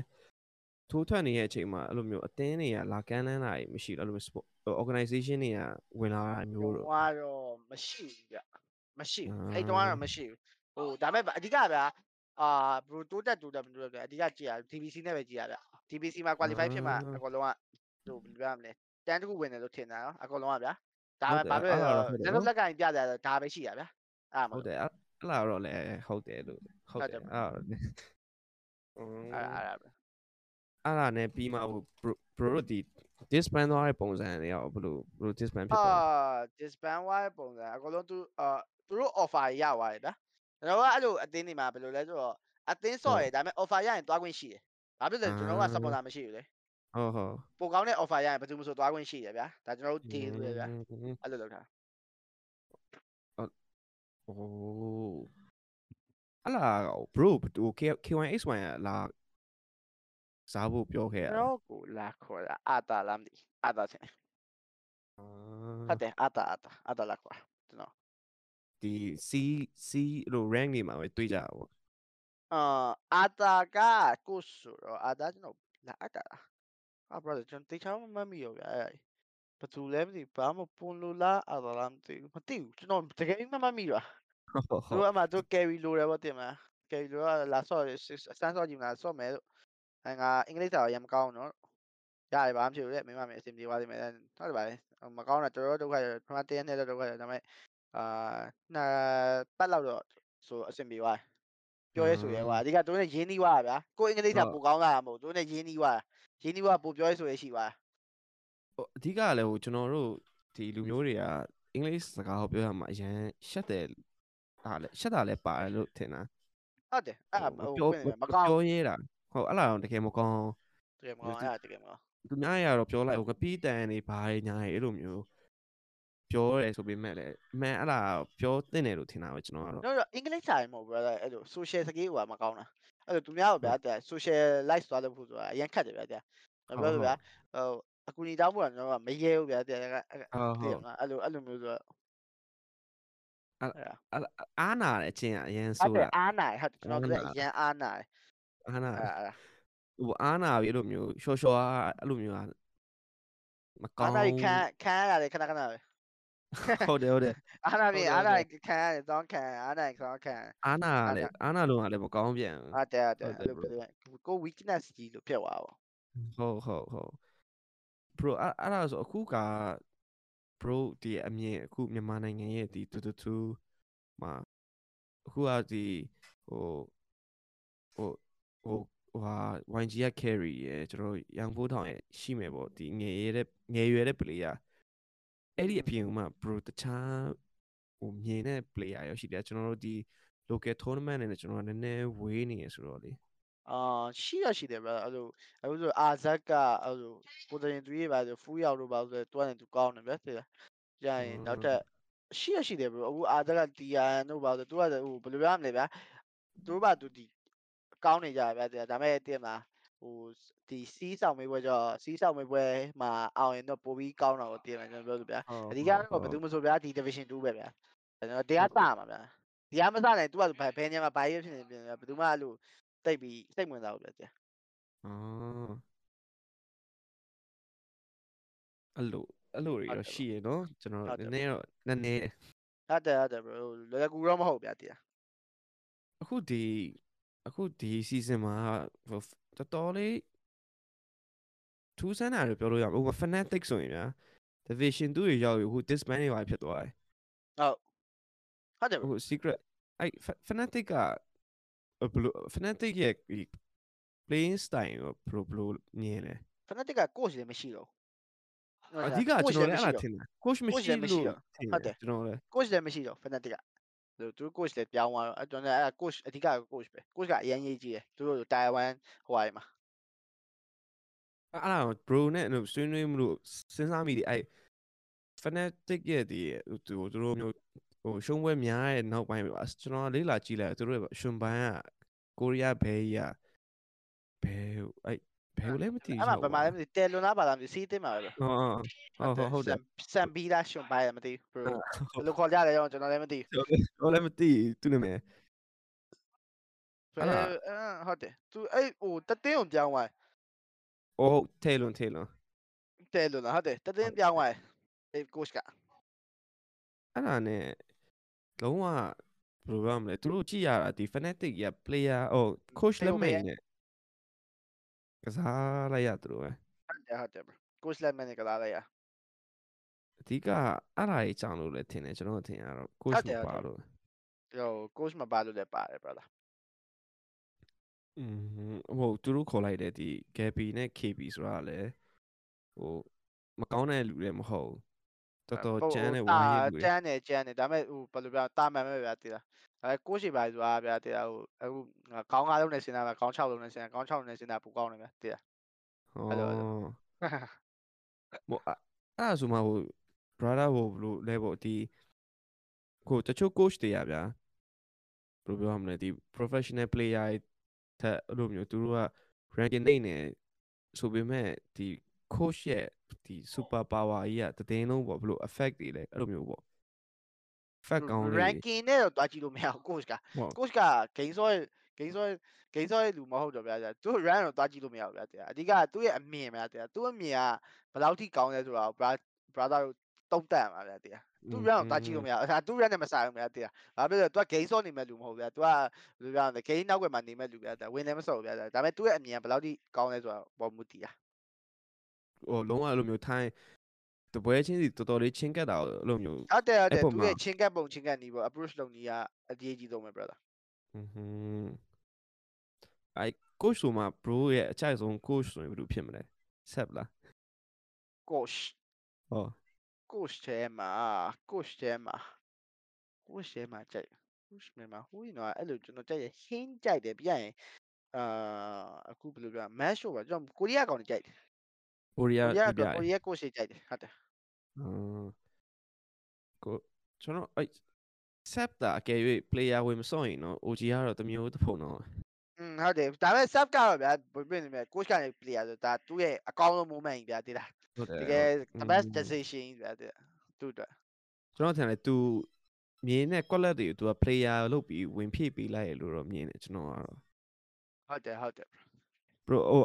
ထိုးထွက်နေတဲ့အချိန်မှာအဲ့လိုမျိုးအတင်းတွေကလာကမ်းလန်းတာတွေမရှိဘူးအဲ့လိုမျိုး sport organization တွေကဝင်လာတာမျိုးတော့ဟိုကတော့မရှိဘူးဗျမရှိဘူးအာအဲ့တော့ကတော့မရှိဘူးဟိုဒါပေမဲ့အဓိကဗျာအာဘရိုတိုးတက်တိုးတက်မတိုးတက်ဗျာအဓိကကြည့်ရ TBC နဲ့ပဲကြည့်ရဗျ TBC မှာ qualify ဖြစ်မှာအကောင်လုံးကဟိုဘယ်လိုပြောရမလဲတန်းတစ်ခုဝင်တယ်လို့ထင်တာနော်အကောင်လုံးကဗျာဒါပဲဘာဖြစ်လဲကျွန်တော်လက်ကင်ပြတယ်ဒါပဲရှိရဗျာအဲ့မှာဟုတ်တယ်အဲ့အဲ့လာတော့လည်းဟုတ်တယ်လို့ဟုတ်ဟုတ်တတယ်ယ်အဲ့ဒါတော့လည်းအအဲ့င်း အဲ့ဒါပဲ အဲ့ဒါနဲ့ပြီးမှဟို bro bro တို့ဒီ disband သွားတဲ့ပုံစံတွေရောဘယ်လိုဘယ်လို disband ဖြစ် အာ သွား disband ဝိုင်းပုံစံအကောင်လုံးသူအာသူတို့ offer ရသွားတယ်ဗျာကျွန်တော်ကအဲ့လိုအတင်းနေမှာဘယ်လိုလဲဆိုတော့အတင်းစော့ရဒါပေမဲ့ offer ရရင်တွားခွင့်ရှိတယ်ဘာဖြစ်လဲကျွန်တော်က supporter မရှိဘူးလေ ဟုတ်ဟုတ် ပိုကောင်းတဲ့ offer ရရင်ဘယ်သူမှဆိုသွားခွင့်ရှိတယ်ဗျာဒါကျွန်တော်တို့ deal လို့ဗျာ อืม အဲ့လိုလုပ်တာ โอ้အလား bro ဟို K1X1 ကလာ စားဖို့ပြောခဲ့ရကျွန်တာတော်ကိုလာခေါ်တာအာတာလားမသိအာတာချင်းအာဟုတ်တယ်အာတာအာတာအာတာလာခေါ်ကျွန်တော်ဒီ C C လို့ rank နေမှာပဲတွေးကြတာပေါ့အာအာတာကကိုဆိုတော့အာတာကျွန်တော်လာအာတာလားအာ brother ကျွန်တော်တေချာမမီရောဗျာအဲ့ဘသူလဲမသိဘာမှပွန်လို့လားအာတာလားမသိဘူးမသိဘူးကျွန်တော်တကယ်မမမီတော့ဟုတ်ဟုတ်သူအမှသူ carry လိုတယ်ဗောတင်မလား carry လိုကလာဆော့စမ်းဆော့ကြည့်မလားဆော့မယ်လို့ အဲငါအင်္ဂလိပ်စာရမကောင်းတော့ရတယ်ဘာမှမဖြစ်ဘူးလေမိမမေအဆင်ပြေသွားလိမ့်မယ်ဟုတ်တယ်ပါလေမကောင်းတာတော်တော်ဒုက္ခရပထမတရက်နဲ့ဒုက္ခရဒါပေမဲ့အာနှစ်ပတ်လောက်တော့ဆိုအဆင်ပြေသွားပြောရဲဆိုရဲကွာအဓိကသူနဲ့ရင်းနှီးသွားတာဗျာကိုအင်္ဂလိပ်စာပိုကောင်းလာတာမဟုတ်သူနဲ့ရင်းနှီးသွားရင်းနှီးသွားပိုပြောရဲဆိုရဲရှိသွားဟိုအဓိကကလည်းဟိုကျွန်တော်တို့ဒီလူမျိုးတွေကအင်္ဂလိပ်စကားကိုပြောရမှာအရင်ရှက်တယ်ဟာလေရှက်တာလည်းပါတယ်လို့ထင်တာဟုတ်တယ်အဲ့ဟိုဟိုပြောမကောင်းပြောရဲတာ ဟုတ်အဲ့လားတော့တကယ်မကောင်းတကယ်မကောင်းအဲ့တကယ်မကောင်းသူများရတော့ပြောလိုက်ဟိုကပီးတန်နေဘာတွေညာတွေအဲ့လိုမျိုးပြောရဲဆိုပေမဲ့လည်းအမှန်အဲ့ဒါပြောသင့်တယ်လို့ထင်တာပဲကျွန်တော်ကတော့ no no အင်္ဂလိပ်စာရင်မဟုတ်ဘူး brother အဲ့လို social skill ဟိုကမကောင်းတာအဲ့လိုသူများကိုဗျာတဲ့ socialize သွားလို့ဖို့ဆိုတာအရင်ခက်တယ်ဗျာတဲ့ပြောလို့ဗျာဟိုအကူအညီတောင်းဖို့ကကျွန်တော်ကမရဲဘူးဗျာတဲ့အဲ့ဟုတ်တဟုည်တ်မလားအဲ့လိုအဲ့လိုမျိုးဆိုတော့အားနာတဲ့အချင်းအရင်ဟုတ်ဆိုတယ်တာအားနာဟုတ်ကျွန်တော်တို့အရင်အားနာတယ် အားနာအဲ့အဲ့ဟိုအားနာပြီးအဲ့လိုမျိုးရှော့ရှော့အဲ့လိုမျိုးကမကောအားင်းနာကြီးခံခံရတယ်ခဏခဏပဲဟုတ်တယ်ဟုတ်တယ်အားနာပြီဟုတ်တယ်အားနာဟုတ်တယ်ကြီးခံရတယ်တောင်းခံအားနာကြီးတောင်းခံအားနာအားနာလည်းအားနာလို့ကလည်းမကောင်းပြန်ဘူးဟုတ်တယ်ဟုတ်တယ်ဟုတ်တယ်အဲ့လိုပြောတယ်ကို weakness ကြီးလို့ဖြစ်သွားပါဟုတ်ဟုတ်ဟုတ် bro အဲ့အဲ့ဒါဆိုအခုက bro ဒီအမြင်အခုမြန်မာနိုင်ငံရဲ့ဒီတူတူတူမှာအခုကဒီဟိုဟို ဟိုဟိုဟာ YG က carry ရယ်ကျွန်တော်တို့ရန်ဖိုးထောင်ရဲ့ရှိမယ်ပေါ့ဒီငယ်ရတဲ့ငယ်ရွယ်တဲ့ player အဲ့ဒီအပြင်ကမှ bro တခြားဟိုမြင်တဲ့ player ရောရှိတယ်ကျွန်တော်တို့ဒီ local tournament နဲ့ကျွန်တော်ကနည်းနည်းဝေးနေရဆိုတော့လေအာရှိရရှိတယ် brother အဲ့လိုအခုဆိုအာဇက်ကအဲ့လိုကိုယ်တိုင်သူရေးပါဆိုဖူးရောက်လို့ပါဆိုတော့တွန်းနေသူကောင်းတယ်ဗျာတဲ့ကြာရင်နောက်ထပ်ရှိရရှိတယ် bro အခုအာဇက်ကတီယန်တို့ပါဆိုသူကဟိုဘယ်လိုပြောရမလဲဗျာသူတို့ပါသူဒီ ကောင်းနေကြဗျာတဲ့ဒါပေမဲ့တည်မလားဟိုဒီစီးဆောင်မေးပွဲကြောစီးဆောင်မေးပွဲမှာအောင်ရင်တော့ပိုပြီးကောင်းတာကိုတည်မယ်ကျွန်တော်ပြောလို့ဗျာအဓိကတော့ဘယ်သူမဆိုဗျာဒီ division 2ပဲဗျာကျွန်တော်တရားစမှာဗျာတရားမစနိုင် तू ကဘယ်နေရာမှာဘာရေးဖြစ်နေပြင်ဗျာဘယ်သူမှအဲ့လိုတိတ်ပြီးစိတ်ဝင်စားဘူးဗျာတရားအော်အဲ့လိုအဲ့လိုတွေတော့ရှိရနော်ကျွန်တော်နည်းနည်းတော့နည်းနည်းဟုတ်တယ်ဟုတ်တယ် bro လွယ်ကူတော့မဟုတ်ဗျာတရားအခုဒီ အခုဒီ season မှာဟိုတော်တော်လေးထူးဆန်းတာလို့ပြောလို့ရမှာဥပမာ fanatic ဆိုရင်ဗျာ division 2တွေရောက်ပြီအခု disband တွေပါဖြစ်သွားတယ်ဟုတ်တယ်ဟို secret အဲ့ fa- fanatic ကဘယ်လို fanatic ရဲ့ဒီ playing style ကိုဘယ်လိုဘယ်လိုမြင်လဲ fanatic က coach လည်းမရှိတော့အဓိကကျွန်တော်လည်းအဲ့ဒါထင်တာ coach မရှိလည်းမရှိလို့တော့ထင်ဟုတ်တယ်ကျွန်တော်လည်း coach လည်းမရှိတော့ fanatic က သူသူ coach လည်းပြောင်းသွားတော့အဲ့တော့လည်းအဲ့ coach အဓိက coach ပဲ coach ကအရင်ရေးကြီးတယ်သူတို့တိုင်ဝမ်ဟိုဟာတွေမှာအဲ့အဲ့ဒါကို bro နဲ့အဲ့လိုဆွေးနွေးမှုလို့စဉ်းစားမိတယ်အဲ့ fanatic ရဲ့ဒီဟိုသူသူတို့မျိုးဟိုရှုံးပွဲများရဲ့နောက်ပိုင်းပဲပါကျွန်တော်လေးလာကြည့်လိုက်သူတို့ရဲ့ရှင်ဘန်ကကိုရီးယားဘဲကြီးကဘဲအဲ့ ဘဲကိုလည်းမသိဘူးအဲ့မှာဘယ်မှာလဲမသိတယ်လွန်လားပါလားမသိစီးသိမှာပဲဟုတ်ဟုတ်ဟုတ်တယ်ဆမ်ဘီလာရှင်ပိုင်းမသိဘူး bro ဘယ်လိုခေါ်ကြလဲကျွန်တော်လည်းမသိဘူးကျွန်တော်လည်းမသိသူနာမည်ဘယ်ဟုတ်တယ်သူအဲ့ဟိုတတင်းကိုပြောင်းသွားအော်ထဲလွန်ထဲလွန်တယ်လို့လားဟုတ်တယ်တတင်းပြောင်းသွားအဲ့ coach ကအဲ့ဒါနဲ့လုံးဝဘယ်လိုပြောမလဲသူတို့ကြည့်ရတာဒီ fanatic ရဲ့ player ဟို coach လက်မိတ်နဲ့ ကစားလိုက်ရသူတို့ပဲဟုတ်တယ်ဟုတ်တယ် bro coach လက်မနဲ့ကစားလိုက်ရအဓိကအဲ့ဒါကြီးကြောင်လို့လည်းထင်တယ်ကျွန်တော်ထင်ရတော့ coach ဟုတ်တယ်မဟုတ်ပါတယ်လို့ဟို coach မပါလို့လည်းပါတယ် brother อืมဟိုသူတို့ခေါ်လိုက်တဲ့ဒီ Gaby နဲ့ KB ဆိုတာကလည်းဟိုမကောင်းတဲ့လူလည်းမဟုတ်ဘူး တော်တော်ကျန်းတဲ့ဝိုင်းရဲ့လူကျတွေန်းတယ်ကျန်းတယ်ဒါပေမဲ့ဟိုဘယ်လိုပြောတာမှန်မဲ့ဗျာတည်လားအဲ coach ရှိပါဆိုတာဗျာတည်လားဟိုအခုခေါင်း9လုံးနဲ့ဆင်းတာပဲခေါင်း6လုံးနဲ့ဆင်းတာခေါင်း6လုံးနဲ့ဆင်းတာပူကောင်းတယ်ဗျာတည်လားဟောအဲ့လိုအဲ့လိုဟိုအဲ့အဲ့ဒါဆိုမှဟို brother ဟိုဘယ်လိုလဲပေါ့ဒီကိုတချို့ coach တွေရဗျာဘယ်လိုပြောရမလဲဒီ professional player ထက်အဲ့လိုမျိုးသူတို့က ranking နေနေဆိုပေမဲ့ဒီ coach ရဲ့ဒီ super power ကြီးကတည်င်းလုံးပေါ့ဘယ်လို effect တွေလဲအဲ့လိုမျိုးပေါ့ effect ကောင်းလေးတွေ ranking နဲ့တော့တွားကြည့်လို့မရဘူး coach ကဟုတ် coach က game ဆွဲ game ဆွဲ game ဆွဲလူမဟုတ်တော့ဗျာသူ run တော့တွားကြည့်လို့မရဘူးဗျာတရားအဓိကသူ့ရဲ့အမြင်ဗျာတရားသူ့အမြင်ကဘယ်လောက်ထိကောင်းလဲဆိုတာကို brother တို့တုံးတက်မှာဗျာတရားသူ run တော့တွားကြည့်လို့မရဘူးအဲသူ run နဲ့မဆိုင်ဘူးဗျာတရားဘာဖြစ်လဲသူက game ဆွဲနေမဲ့လူမဟုတ်ဗျာသူကဘယ်လိုပြောရမလဲ game နောက်ွယ်မှာနေမဲ့လူဗျာတရားဝင်လည်းမစော်ဘူးဗျာဒါပေမဲ့သူ့ရဲ့အမြင်ကဘယ်လောက်ထိကောင်းလဲဆိုတာပေါ်မူတည်တာ ဟိုလုံးဝအဲ့လိုမျိုးထိုင်းတပွဲချင်းစီတော်တော်လေးချင်းကပ်တာကိုအဲ့လိုမျိုးဟုတ်တယ်ဟုတ်တယ်အဲ့ပုံသူမှာရဲ့ချင်းကပ်ပုံချင်းကပ်နီးပေါ့ approach လုပ်နီးကအရေးကြီးဆုံးပဲ brother ဟွန်းဟွန်းအဲ့ coach ဆိုမှ bro ရဲ့အကြိုက်ဆုံး coach ဆိုရင်ဘယ်လိုဖြစ်မလဲဆက်လား coach ဟော coach ထဲမှာ coach ထဲမှာ coach ထဲမှာကြိုက် coach ထဲမှာဟိုရင်တော့အဲ့လိုကျွန်တော်ကြိုက်ရဟင်းကြိုက်တယ်ပြရင်အာအခုဘယ်လိုပြော match show ပါကျွန်တော်ကိုရီးယားကောင်တွေကြိုက်တယ် ကိုရီးယား ကိုရီးယား ပြပြ ကိုရီးယား coach တွေကြိုက်တယ်ဟုတ်တယ် ဟမ် ကျွန်တော်အဲ့ set တာအကယ်၍ player ဝင်မစော့ရင်တော့ OG ကတော့တမျိုးတစ်ဖုံတော့ อืมဟုတ်တယ်ဒါပေမဲ့ sub ကတော့ဗျာဘယ်ပြင်နေမလဲ coach ကနေ player ဆိုတာသူ့ရဲ့အကောင်းဆုံး moment ကြီးဗျာတိလား ဟုတ်တယ် တကယ် the best decision ကြီးဗျာတိလားသူ့အတွက် ကျွန်တော်ထင်တယ် तू မြင်တဲ့ quality ကို तू က player လုပ်ပြီးဝင်ဖြည့်ပေးလိုက်ရလို့တော့မြင်တယ်ကျွန်တော်ကတော့ ဟုတ်တယ်ဟုတ်တယ် bro ဟို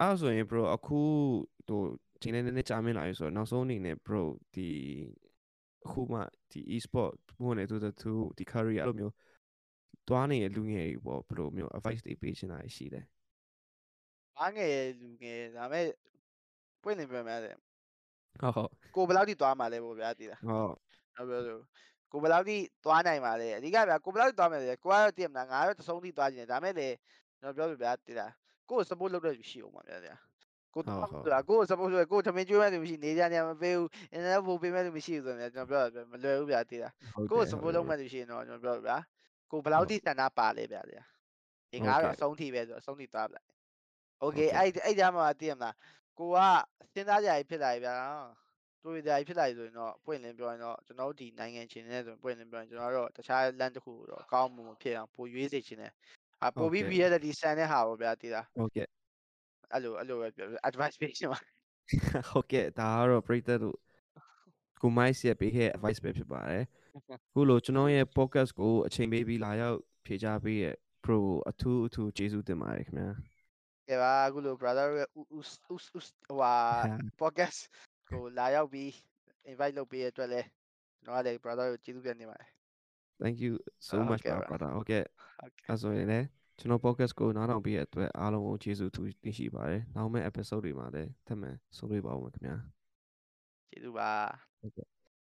အဲ့ဆိုရင် bro အခု ဟိုချိန်နေနေကြာမင်းလာပြီဆိုတော့နောက်ဆုံးအနေနဲ့ bro ဒီအခုမှဒီ e-sport ဘုံနေတူတူဒီ career အဲ့လိုမျိုးတွားနေတဲ့လူငယ်တွေပေါ့ဘယ်လိုမျိုး advice တွေပေးချင်တာရှိတယ်ဘာငယ်လူငယ်ဒါပေမဲ့ပွင့်နေပြန်မယ်တဲ့ဟုတ်ဟုတ်ကိုဘယ်လောက်ထိသွားမှာလဲပေါ့ဗျာတိလားဟုတ်ဟုတ်ပြောလို့ကိုဘယ်လောက်ထိသွားနိုင်ပါလဲအဓိကဗျာကိုဘယ်လောက်ထိသွားမယ်လဲကိုကတော့တည်မလားငါတော့တဆုံးထိသွားခြင်းတယ်ဒါပေမဲ့လေကျွန်တော်ပြောပြဗျာတိလားကိုကို support လုပ်တဲ့လူရှိအောင်ပါဗျာတိလား ကိုတော့ကို support ဆိုကိုသမင်းကျွေးမဲ့သူမရှိနေကြနေမပေးဘူးအင်တာနက်ဖို့ပေးမဲ့သူမရှိဘူးဆိုရင်ကျွန်တော်ပြောတာမလွယ်ဘူးဗျာတည်တာကို support လုပ်မဲ့သူရှိရင်တော့ကျွန်တော်ပြောတာဗျာကိုဘယ်လောက်ထိစန္ဒပါလဲဗျာတည်တာဒီငါတော့အဆုံးထိပဲဆိုအဆုံးထိသွားပြလိုက် okay အဲ့အဲ့ကြမှာတည်ရမလားကိုကစဉ်းစားကြရဖြစ်လာပြီဗျာတွေ့ကြရဖြစ်လာပြီဆိုရင်တော့ပွင့်လင်းပြောရင်တော့ကျွန်တော်ဒီနိုင်ငံချင်းနဲ့ဆိုရင်ပွင့်လင်းပြောရင်ကျွန်တော်တော့တခြား land တစ်ခုတော့အကောင်းမှမဖြစ်အောင်ပိုရွေးစေချင်တယ်အပိုပြီးပြရတဲ့ဒီဆန်တဲ့ဟာပေါ့ဗျာတည်တာဟုတ်ကဲ့ အဲ့လိုအဲ့လိုပဲပြော advice ပေးချင်ပါဟုတ်ကဲ့ဒါကတော့ပရိသတ်တို့ကိုမိုက်စီပေးခဲ့ advice ပဲဖြစ်ပါတယ်ခုလိုကျွန်တော်ရဲ့ podcast ကိုအချိန်ပေးပြီးလာရောက်ဖြေချပေးရဲ့ pro အထူးအထူးကျေးဇူးတင်ပါတယ်ခင်ဗျာကဲပါအခုလို brother ရဲ့ us us us ဟိုဟာ podcast ကိုလာရောက်ပြီး invite လုပ်ပေးရတဲ့အတွက်လည်းကျွန်တော်ကလည်း brother ကိုကျေးဇူးတင်နေပါတယ် thank you so ဟုတ် much ကဲ့ပါပါ brother ဟုတ်ကဲ့ဟုတ်ကဲ့အဲဆိုရင်လည်း ကျွန်တော် podcast ကိုနားထောင်ပေးရတဲ့အတွက်အားလုံးကိုကျေးဇူးတူတင်ရှိပါတယ်နောက်မယ့် episode တွေမှာလည်းထပ်မံဆုံတွေ့ပါဦးမယ်ခင်ဗျာကျေးဇူးပါဟုတ်ကဲ့